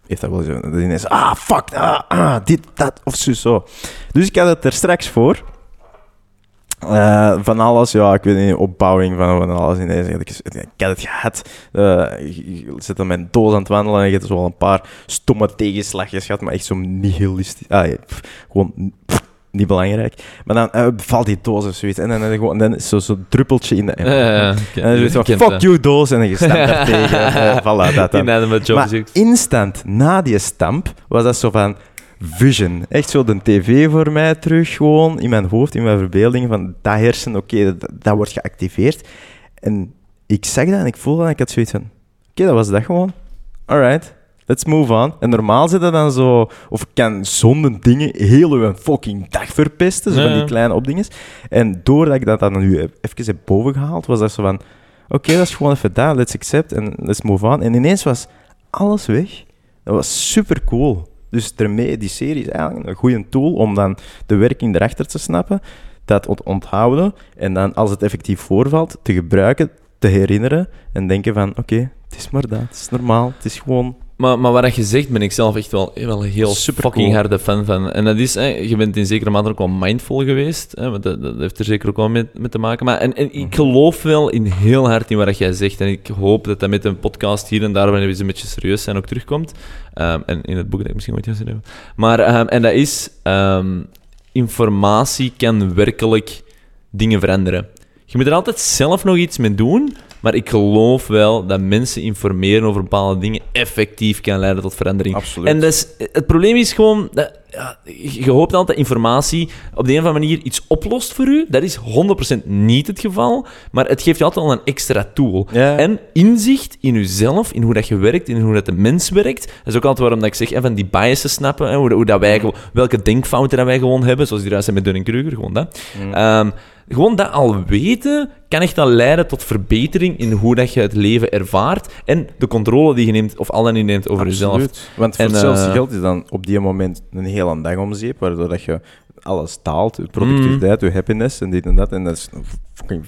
heeft dat wel zo. Dat ineens, ah, fuck, ah, ah, dit, dat, of zo, zo. Dus ik had het er straks voor. Eh, van alles, ja, ik weet niet, opbouwing van, van alles ineens. Ik, ik had het gehad. Eh, je- je zit met een doos aan het wandelen en je hebt zo wel een paar stomme tegenslagjes gehad, maar echt zo nihilistisch. Ah, ja, gewoon niet belangrijk. Maar dan eh, valt die doos of zoiets. En dan, dan, dan is zo- zo'n druppeltje in de... Ja. en dan is het zo, fuck you doos, en dan je stamt daar tegen. Eh, voilà, dat dan. Inanimate Maar instant na die stamp was dat zo van vision. Echt zo de tv voor mij terug, gewoon in mijn hoofd, in mijn verbeelding. Van dat hersen, oké, dat, dat wordt geactiveerd. En ik zag dat en ik voelde dat en ik had zoiets van: oké, dat was dat gewoon. Alright, let's move on. En normaal zit dat dan zo, of kan zonder dingen heel uw fucking dag verpesten, zo van die kleine opdinges. En doordat ik dat dan nu even heb bovengehaald, was dat zo van: oké, dat is gewoon even dat, let's accept en let's move on. En ineens was alles weg. Dat was super cool. Dus daarmee, die serie is eigenlijk een goede tool om dan de werking erachter te snappen, dat ont- onthouden en dan als het effectief voorvalt, te gebruiken, te herinneren en denken van oké, het is maar dat, het is normaal, het is gewoon... Maar, maar wat je zegt, ben ik zelf echt wel, wel een heel Super fucking cool. harde fan van. En dat is, hè, je bent in zekere mate ook wel mindful geweest. Hè, want dat, dat heeft er zeker ook wel mee, mee te maken. Maar, en, en Mhm. ik geloof wel in heel hard in wat jij zegt. En ik hoop dat dat met een podcast hier en daar, wanneer we eens een beetje serieus zijn, ook terugkomt. Ehm, en in het boek dat ik misschien ooit ga schrijven. Maar, ehm, en dat is, ehm, informatie kan werkelijk dingen veranderen. Je moet er altijd zelf nog iets mee doen, maar ik geloof wel dat mensen informeren over bepaalde dingen effectief kan leiden tot verandering. Absoluut. En is, het probleem is gewoon, dat, ja, je hoopt altijd dat informatie op de een of andere manier iets oplost voor u. Dat is 100% niet het geval, maar het geeft je altijd al een extra tool. Ja. En inzicht in jezelf, in hoe dat je werkt, in hoe dat de mens werkt. Dat is ook altijd waarom dat ik zeg, hè, van die biases snappen, hè, hoe, hoe dat wij, welke denkfouten dat wij gewoon hebben, zoals die zijn met Dunning-Kruger, gewoon dat. Mm. Ehm, gewoon dat al weten, kan echt al leiden tot verbetering in hoe dat je het leven ervaart en de controle die je neemt, of al dan niet neemt over jezelf. Absoluut. Want voor En, hetzelfde eh, geld is dan op die moment een hele dag om zeep, waardoor dat je alles taalt, je productiviteit, Mm. je happiness en dit en dat. En dat is fucking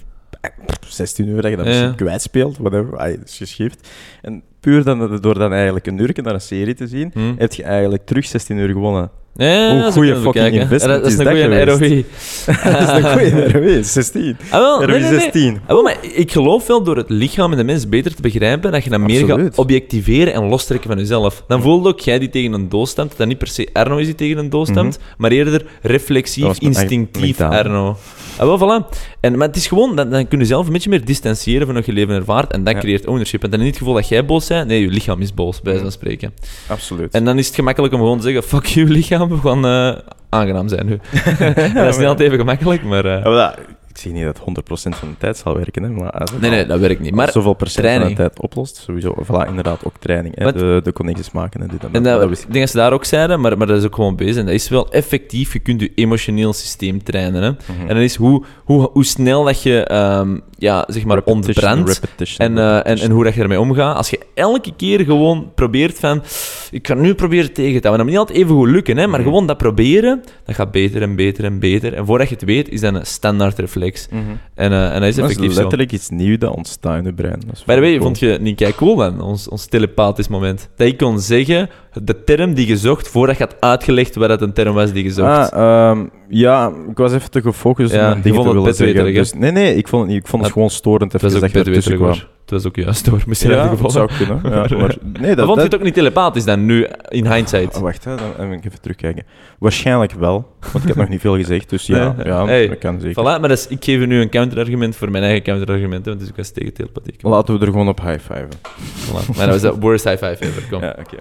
16 uur dat je dat Ja. misschien kwijtspeelt, whatever, dat is geschift. En puur dan, door dan eigenlijk een uur naar een serie te zien, Hm. heb je eigenlijk terug 16 uur gewonnen. Ja, Hoe we fucking investment dat, is een dat goede? ROI. dat is een goede ROE, 16. Ah, wel, nee, nee. 16. Ah, wel, maar ik geloof wel door het lichaam en de mens beter te begrijpen dat je dat meer gaat objectiveren en lostrekken van jezelf. Dan voelde ook jij die tegen een doos stemt, dat niet per se Arno is die tegen een doos stemt, maar eerder reflexief, instinctief Arno. Ah, wel, voilà. En, maar het is gewoon, dan, dan kun je zelf een beetje meer distancieren van wat je leven ervaart en dat Ja. creëert ownership. En dan niet het gevoel dat jij boos bent, nee, je lichaam is boos, bij van spreken. Absoluut. En dan is het gemakkelijk om gewoon te zeggen, fuck you lichaam, we gaan eh, aangenaam zijn nu. dat is niet altijd even gemakkelijk, maar... eh, Ja, ik zie niet dat 100% van de tijd zal werken, hè, maar het nee, nee, dat werkt niet. Maar zoveel procent training. van de tijd oplost, sowieso. Voilà, inderdaad, ook training. Hè, Wat- de, de connecties maken en dit en. En dat, ik denk dat ze daar ook zeiden, maar, maar dat is ook gewoon bezig. En dat is wel effectief. Je kunt je emotioneel systeem trainen. Hè? Mhm. En dat is hoe, hoe, hoe snel dat je ehm, ja, zeg maar Repetition, ontbrandt. repetition, En, eh, en, repetition. en hoe dat je ermee omgaat. Als je elke keer gewoon probeert van... Ik ga nu proberen tegen te houden. Dat moet niet altijd even goed lukken, hè, maar Mhm. gewoon dat proberen, dat gaat beter en beter en beter. En voordat je het weet, is dat een standaard reflex. Mhm. En, eh, en dat is Dat is effectief zo. letterlijk iets nieuws dat ontstaat in je brein. By the way, cool. vond je het niet kei cool dan, ons, ons telepathisch moment? Dat ik kon zeggen, de term die je zocht, voordat je had uitgelegd wat het een term was die je zocht. Ah, ehm, ja, ik was even te gefocust Ja, om dingen vond te het willen bedweterig, zeggen. Dus, nee, nee, ik vond het niet. Ik vond het gewoon storend het was ook dat je kwam. Het was ook juist hoor, misschien Ja, ik dat gevallen. zou kunnen. Ja, maar, nee, Maar dat, vond je het ook niet telepathisch dan, nu, in hindsight? Oh, wacht, hè, dan moet ik even terugkijken. Waarschijnlijk wel, want ik heb nog niet veel gezegd, dus ja, ja Hey, dat kan zeker. Voilà, maar dat is, ik geef nu een counterargument voor mijn eigen counterargument, hè, want is ook eens tegen telepathie. Laten we er gewoon op high-fiven. Voilà. Maar dat was de worst high five ever, kom. Ja, oké.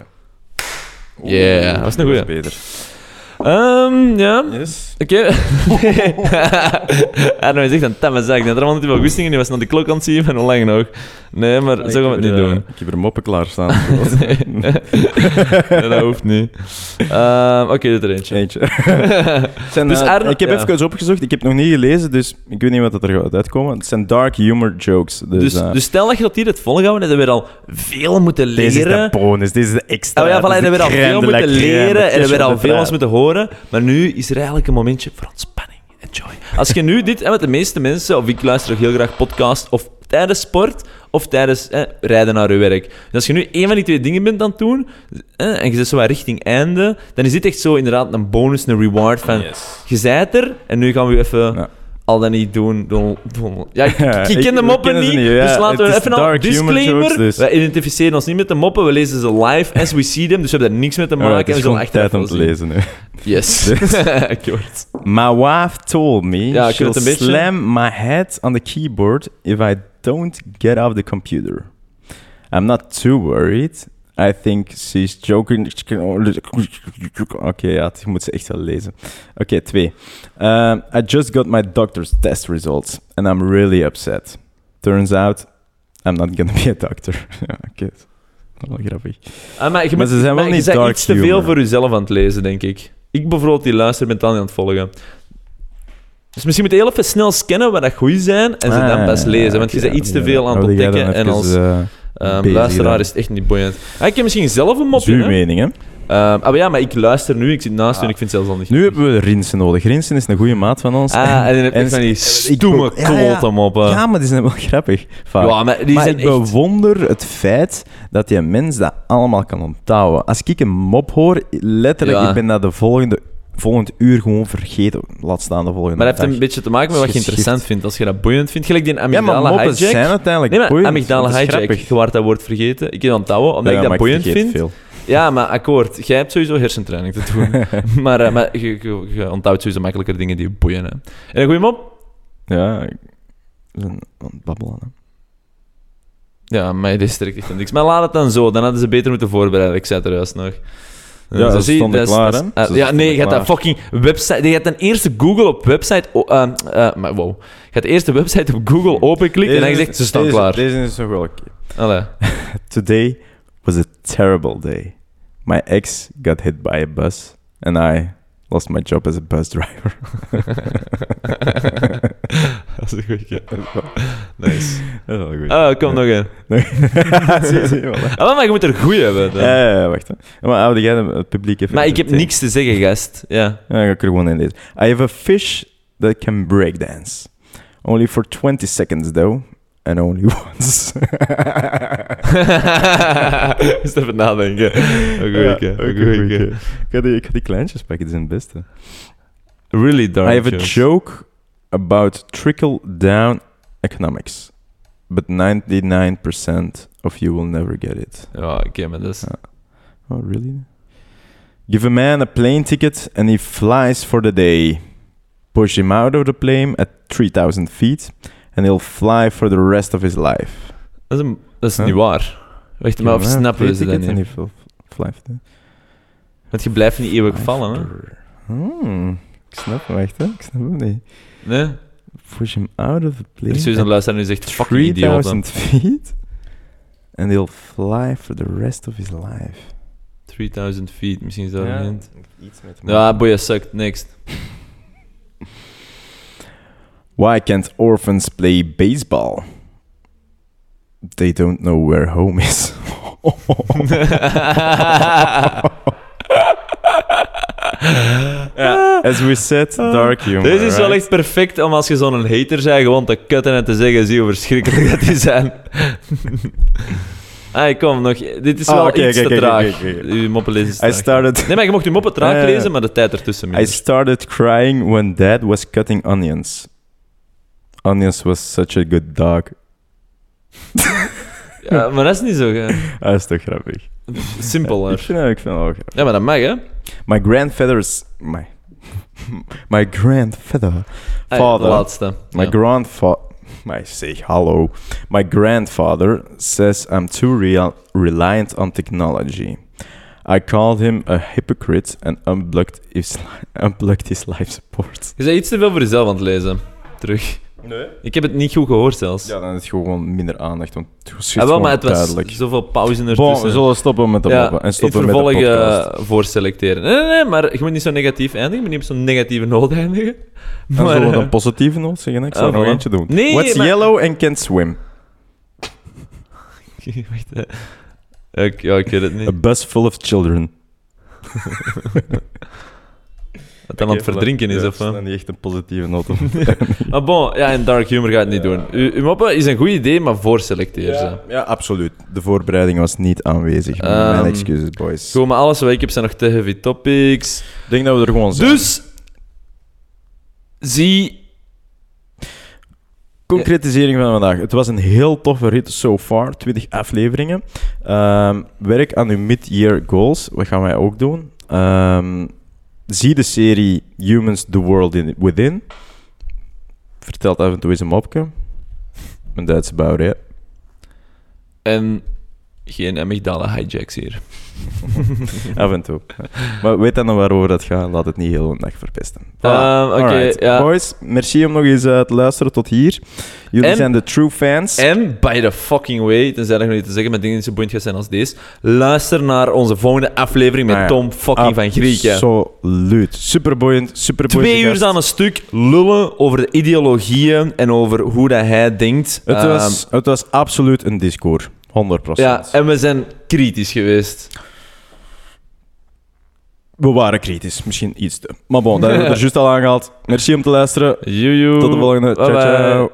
Yeah, dat was een goeie. beter. Ehm, ja, Yes. Oké. Arno is echt een tamme zaak. Had er allemaal niet veel goesting in. Die was naar de klok aan het zien van hoe lang nog. Nee, maar zo gaan we het niet doen. Ik heb er moppen klaarstaan. nee, dat hoeft niet. Ehm, Oké, doe er eentje. Eentje. Zijn, Dus eh, Arno- ik heb ja. even opgezocht, ik heb nog niet gelezen, dus ik weet niet wat er gaat uitkomen. Het zijn dark humor jokes. Dus, Dus, eh, dus stel dat je dat hier het volhouden, dan hebben we al veel moeten deze is de leren. bonus, deze is de extra. Oh ja, voilà, dit en hebben we al veel moeten leren en hebben we al veel ons moeten horen. Maar nu is er eigenlijk een momentje voor ontspanning. Enjoy. Als je nu dit, hè, met de meeste mensen, of ik luister ook heel graag podcast, of tijdens sport, of tijdens rijden naar je werk. Dus als je nu één van die twee dingen bent aan het doen, en je zit zo wat richting einde, dan is dit echt zo inderdaad een bonus, een reward van, Yes. je zijt er, en nu gaan we even... Ja. Al dan niet doen. doen, doen. Ja, ken de moppen niet. niet, ja. Dus laten we even humor disclaimer. jokes, dus. Wij identificeren ons niet met de moppen. We lezen ze live as we see them. Dus we hebben daar niks mee te maken. en we zullen gewoon achteraf tijd om te lezen nu. Yes. Akkoord. My wife told me Ja, she'll een slam my head on the keyboard if I don't get off the computer. I'm not too worried. I think she's joking. Oké, ja, je moet ze echt wel lezen. Oké, twee. Um, I just got my doctor's test results and I'm really upset. Turns out, I'm not gonna be a doctor. Ja, Oké, is wel grappig. Ah, maar je, Maar moet- ze zijn wel niet dark iets te veel voor jezelf aan het lezen, denk ik. Ik bijvoorbeeld, die luister, ben aan het volgen. Dus misschien moet je heel even snel scannen wat dat goed zijn en ze dan Ah, pas lezen. Want je bent iets te ja, veel aan het dan ontdekken. En als eh, ehm, bezig luisteraar is het echt niet boeiend. Ah, ik heb misschien zelf een mopje. is uw hè. mening, hè? Ehm, ah, maar ja, maar ik luister nu, ik zit naast u en Ah. ik vind het zelfs al niet Nu hebben we Rinsen nodig. Rinsen is een goede maat van ons. Ah, en dan heb En ik van die stoeme be- ja, ja. klote moppen. Ja, maar die zijn wel grappig. Vaak. Ja, maar die maar zijn ik echt... bewonder het feit dat die mens dat allemaal kan onthouden. Als ik een mop hoor, letterlijk, Ja. ik ben dat de volgende, volgend uur gewoon vergeten. Laat staan de volgende Maar dat heeft een beetje te maken met wat je Geschikt. interessant vindt. Als je dat boeiend vindt, gelijk die Ja, maar amygdala moppen hijack. zijn uiteindelijk Nee, maar boeiend. amygdala Dat is hijack, grappig. je waart dat woord vergeten. Ik heb het onthouden, omdat Ja, ik maar dat boeiend vergeet vind. veel. Ja, maar akkoord. Jij hebt sowieso hersentraining te doen. maar eh, maar je, je, je onthoudt sowieso makkelijker dingen die je boeien. Hè. En een goede mop? Ja, ik aan het babbelen. Hè. Ja, maar dit is direct echt niks. Maar laat het dan zo. Dan hadden ze beter moeten voorbereiden. Ik zei het er juist nog. Ja, ze zie- dat is- klaar, dat hè? eh, ja, nee, je gaat dat fucking website... Je gaat ten eerste Google op website... eh, maar wow. Je gaat de eerste website op Google openklikken en dan je zegt, ze staan klaar. Deze is nog wel oké. Today was a terrible day. My ex got hit by a bus and I Lost my job as a bus driver. Dat is een goeie. Nice. Dat is wel goed. Ah, kom nog een. zie, zie, voilà. Ah, maar je moet er goeie hebben. dan. Ja, ja, ja, wacht. Hè. Maar houden jij het publiek even... Maar ik heb niks te zeggen, gast. Ja. Ja, dan ga ik er gewoon in lezen. I have a fish that can breakdance. Only for 20 seconds, though. And only once. Eens even nadenken. Ja, goeie. Ik ga die, ik ga die kleintjes pakken, die zijn het beste. Really dark I have a joke about trickle-down economics. But 99% of you will never get it. Ja, oké, maar dat is... Oh, really? Give a man a plane ticket and he flies for the day. Push him out of the plane at 3000 feet and he'll fly for the rest of his life. Dat is, een- dat is Huh? niet waar. Wacht, maar of snappen we ze dat niet? for the- Want je blijft niet eeuwig vallen, hè? Hmm, ik snap hem echt, hè? Ik snap hem niet. Nee? Push him out of the Er plane een at luisteraar die zegt, fucking idioot. 3000 feet and he'll fly for the rest of his life. 3000 feet, misschien is dat een hint. iets met Ja, boeien, sukt, next. Why can't orphans play baseball? They don't know where home is. ja, as we said, dark humor. Deze is wel right? echt perfect om als je zo'n hater bent, gewoon te kutten en te zeggen, zie hoe verschrikkelijk dat die zijn. Ai, kom, nog. Dit is Ah, wel iets te traag. Uw moppen lezen is I traag. started, Nee, maar je mocht je moppen traag lezen, maar de tijd ertussen I started crying when dad was cutting onions. Onions was such a good dog. Ja, maar dat is niet zo ge- Dat is toch grappig. simpel. Ik hè. vind, ik vind wel grappig. Ja, maar dat mag, hè? My grandfather's... My, my grandfather... Ah, ja, Father. De laatste. My Ja. grandfather. My say hello. My grandfather says I'm too real, reliant on technology. I called him a hypocrite and unplugged his, unplugged his life support. Je bent iets te veel voor jezelf aan het lezen. Terug. Nee? Ik heb het niet goed gehoord zelfs. Ja, dan is het gewoon minder aandacht, want het was Ah, wel, maar het was duidelijk. zoveel pauze ertussen. Bon, we zullen stoppen met de ja, en stoppen met de vervolg podcast. eh, voorselecteren. Nee, nee, nee, maar je moet niet zo negatief eindigen. Je moet niet op zo'n negatieve noot eindigen. Dan Maar, zullen we eh, een positieve noot zeggen. Ik zal Ah, er nog eentje doen. Nee, What's maar- yellow and can't swim? Wacht. Ik, ja, ik weet het A niet. bus full of children. Dat dan aan het verdrinken is, of Dat wat? is niet echt een positieve noot. Maar bon, ja, en dark humor gaat het niet doen. U, uw moppen is een goed idee, maar voorselecteer ze. Ja, ja, absoluut. De voorbereiding was niet aanwezig. Ehm, Mijn excuses, boys. Goed, maar alles wat ik heb zijn nog te heavy topics. Ik denk dat we er gewoon zijn. Dus, zie... Concretisering van vandaag. Het was een heel toffe rit so far. 20 afleveringen. Ehm, werk aan uw mid-year goals. Wat gaan wij ook doen? Ehm, zie de serie Humans, The World in Within. Vertelt af en toe eens een mopje. And that's about it. En geen amygdala hijacks hier. Af en toe. Maar weet dan waarover dat gaat. Laat het niet heel een dag verpesten. Voilà. Ehm, oké, ja. Boys, merci om nog eens eh, te luisteren tot hier. Jullie En- zijn de true fans. En, by the fucking way, tenzij dat nog niet te zeggen met dingen die zo boeiend gaan zijn als deze, luister naar onze volgende aflevering met Ah ja. Tom fucking van Grieken. Absoluut. Superboeiend. Superboeiend. Twee uur aan een stuk lullen over de ideologieën en over hoe dat hij denkt. Het Ehm, was, het was absoluut een discours. 100%. ja, en we zijn kritisch geweest. We waren kritisch. Misschien iets te. Maar bon, dat hebben we er juist al aangehaald. Merci om te luisteren. Tot de volgende. Ciao, Bye ciao.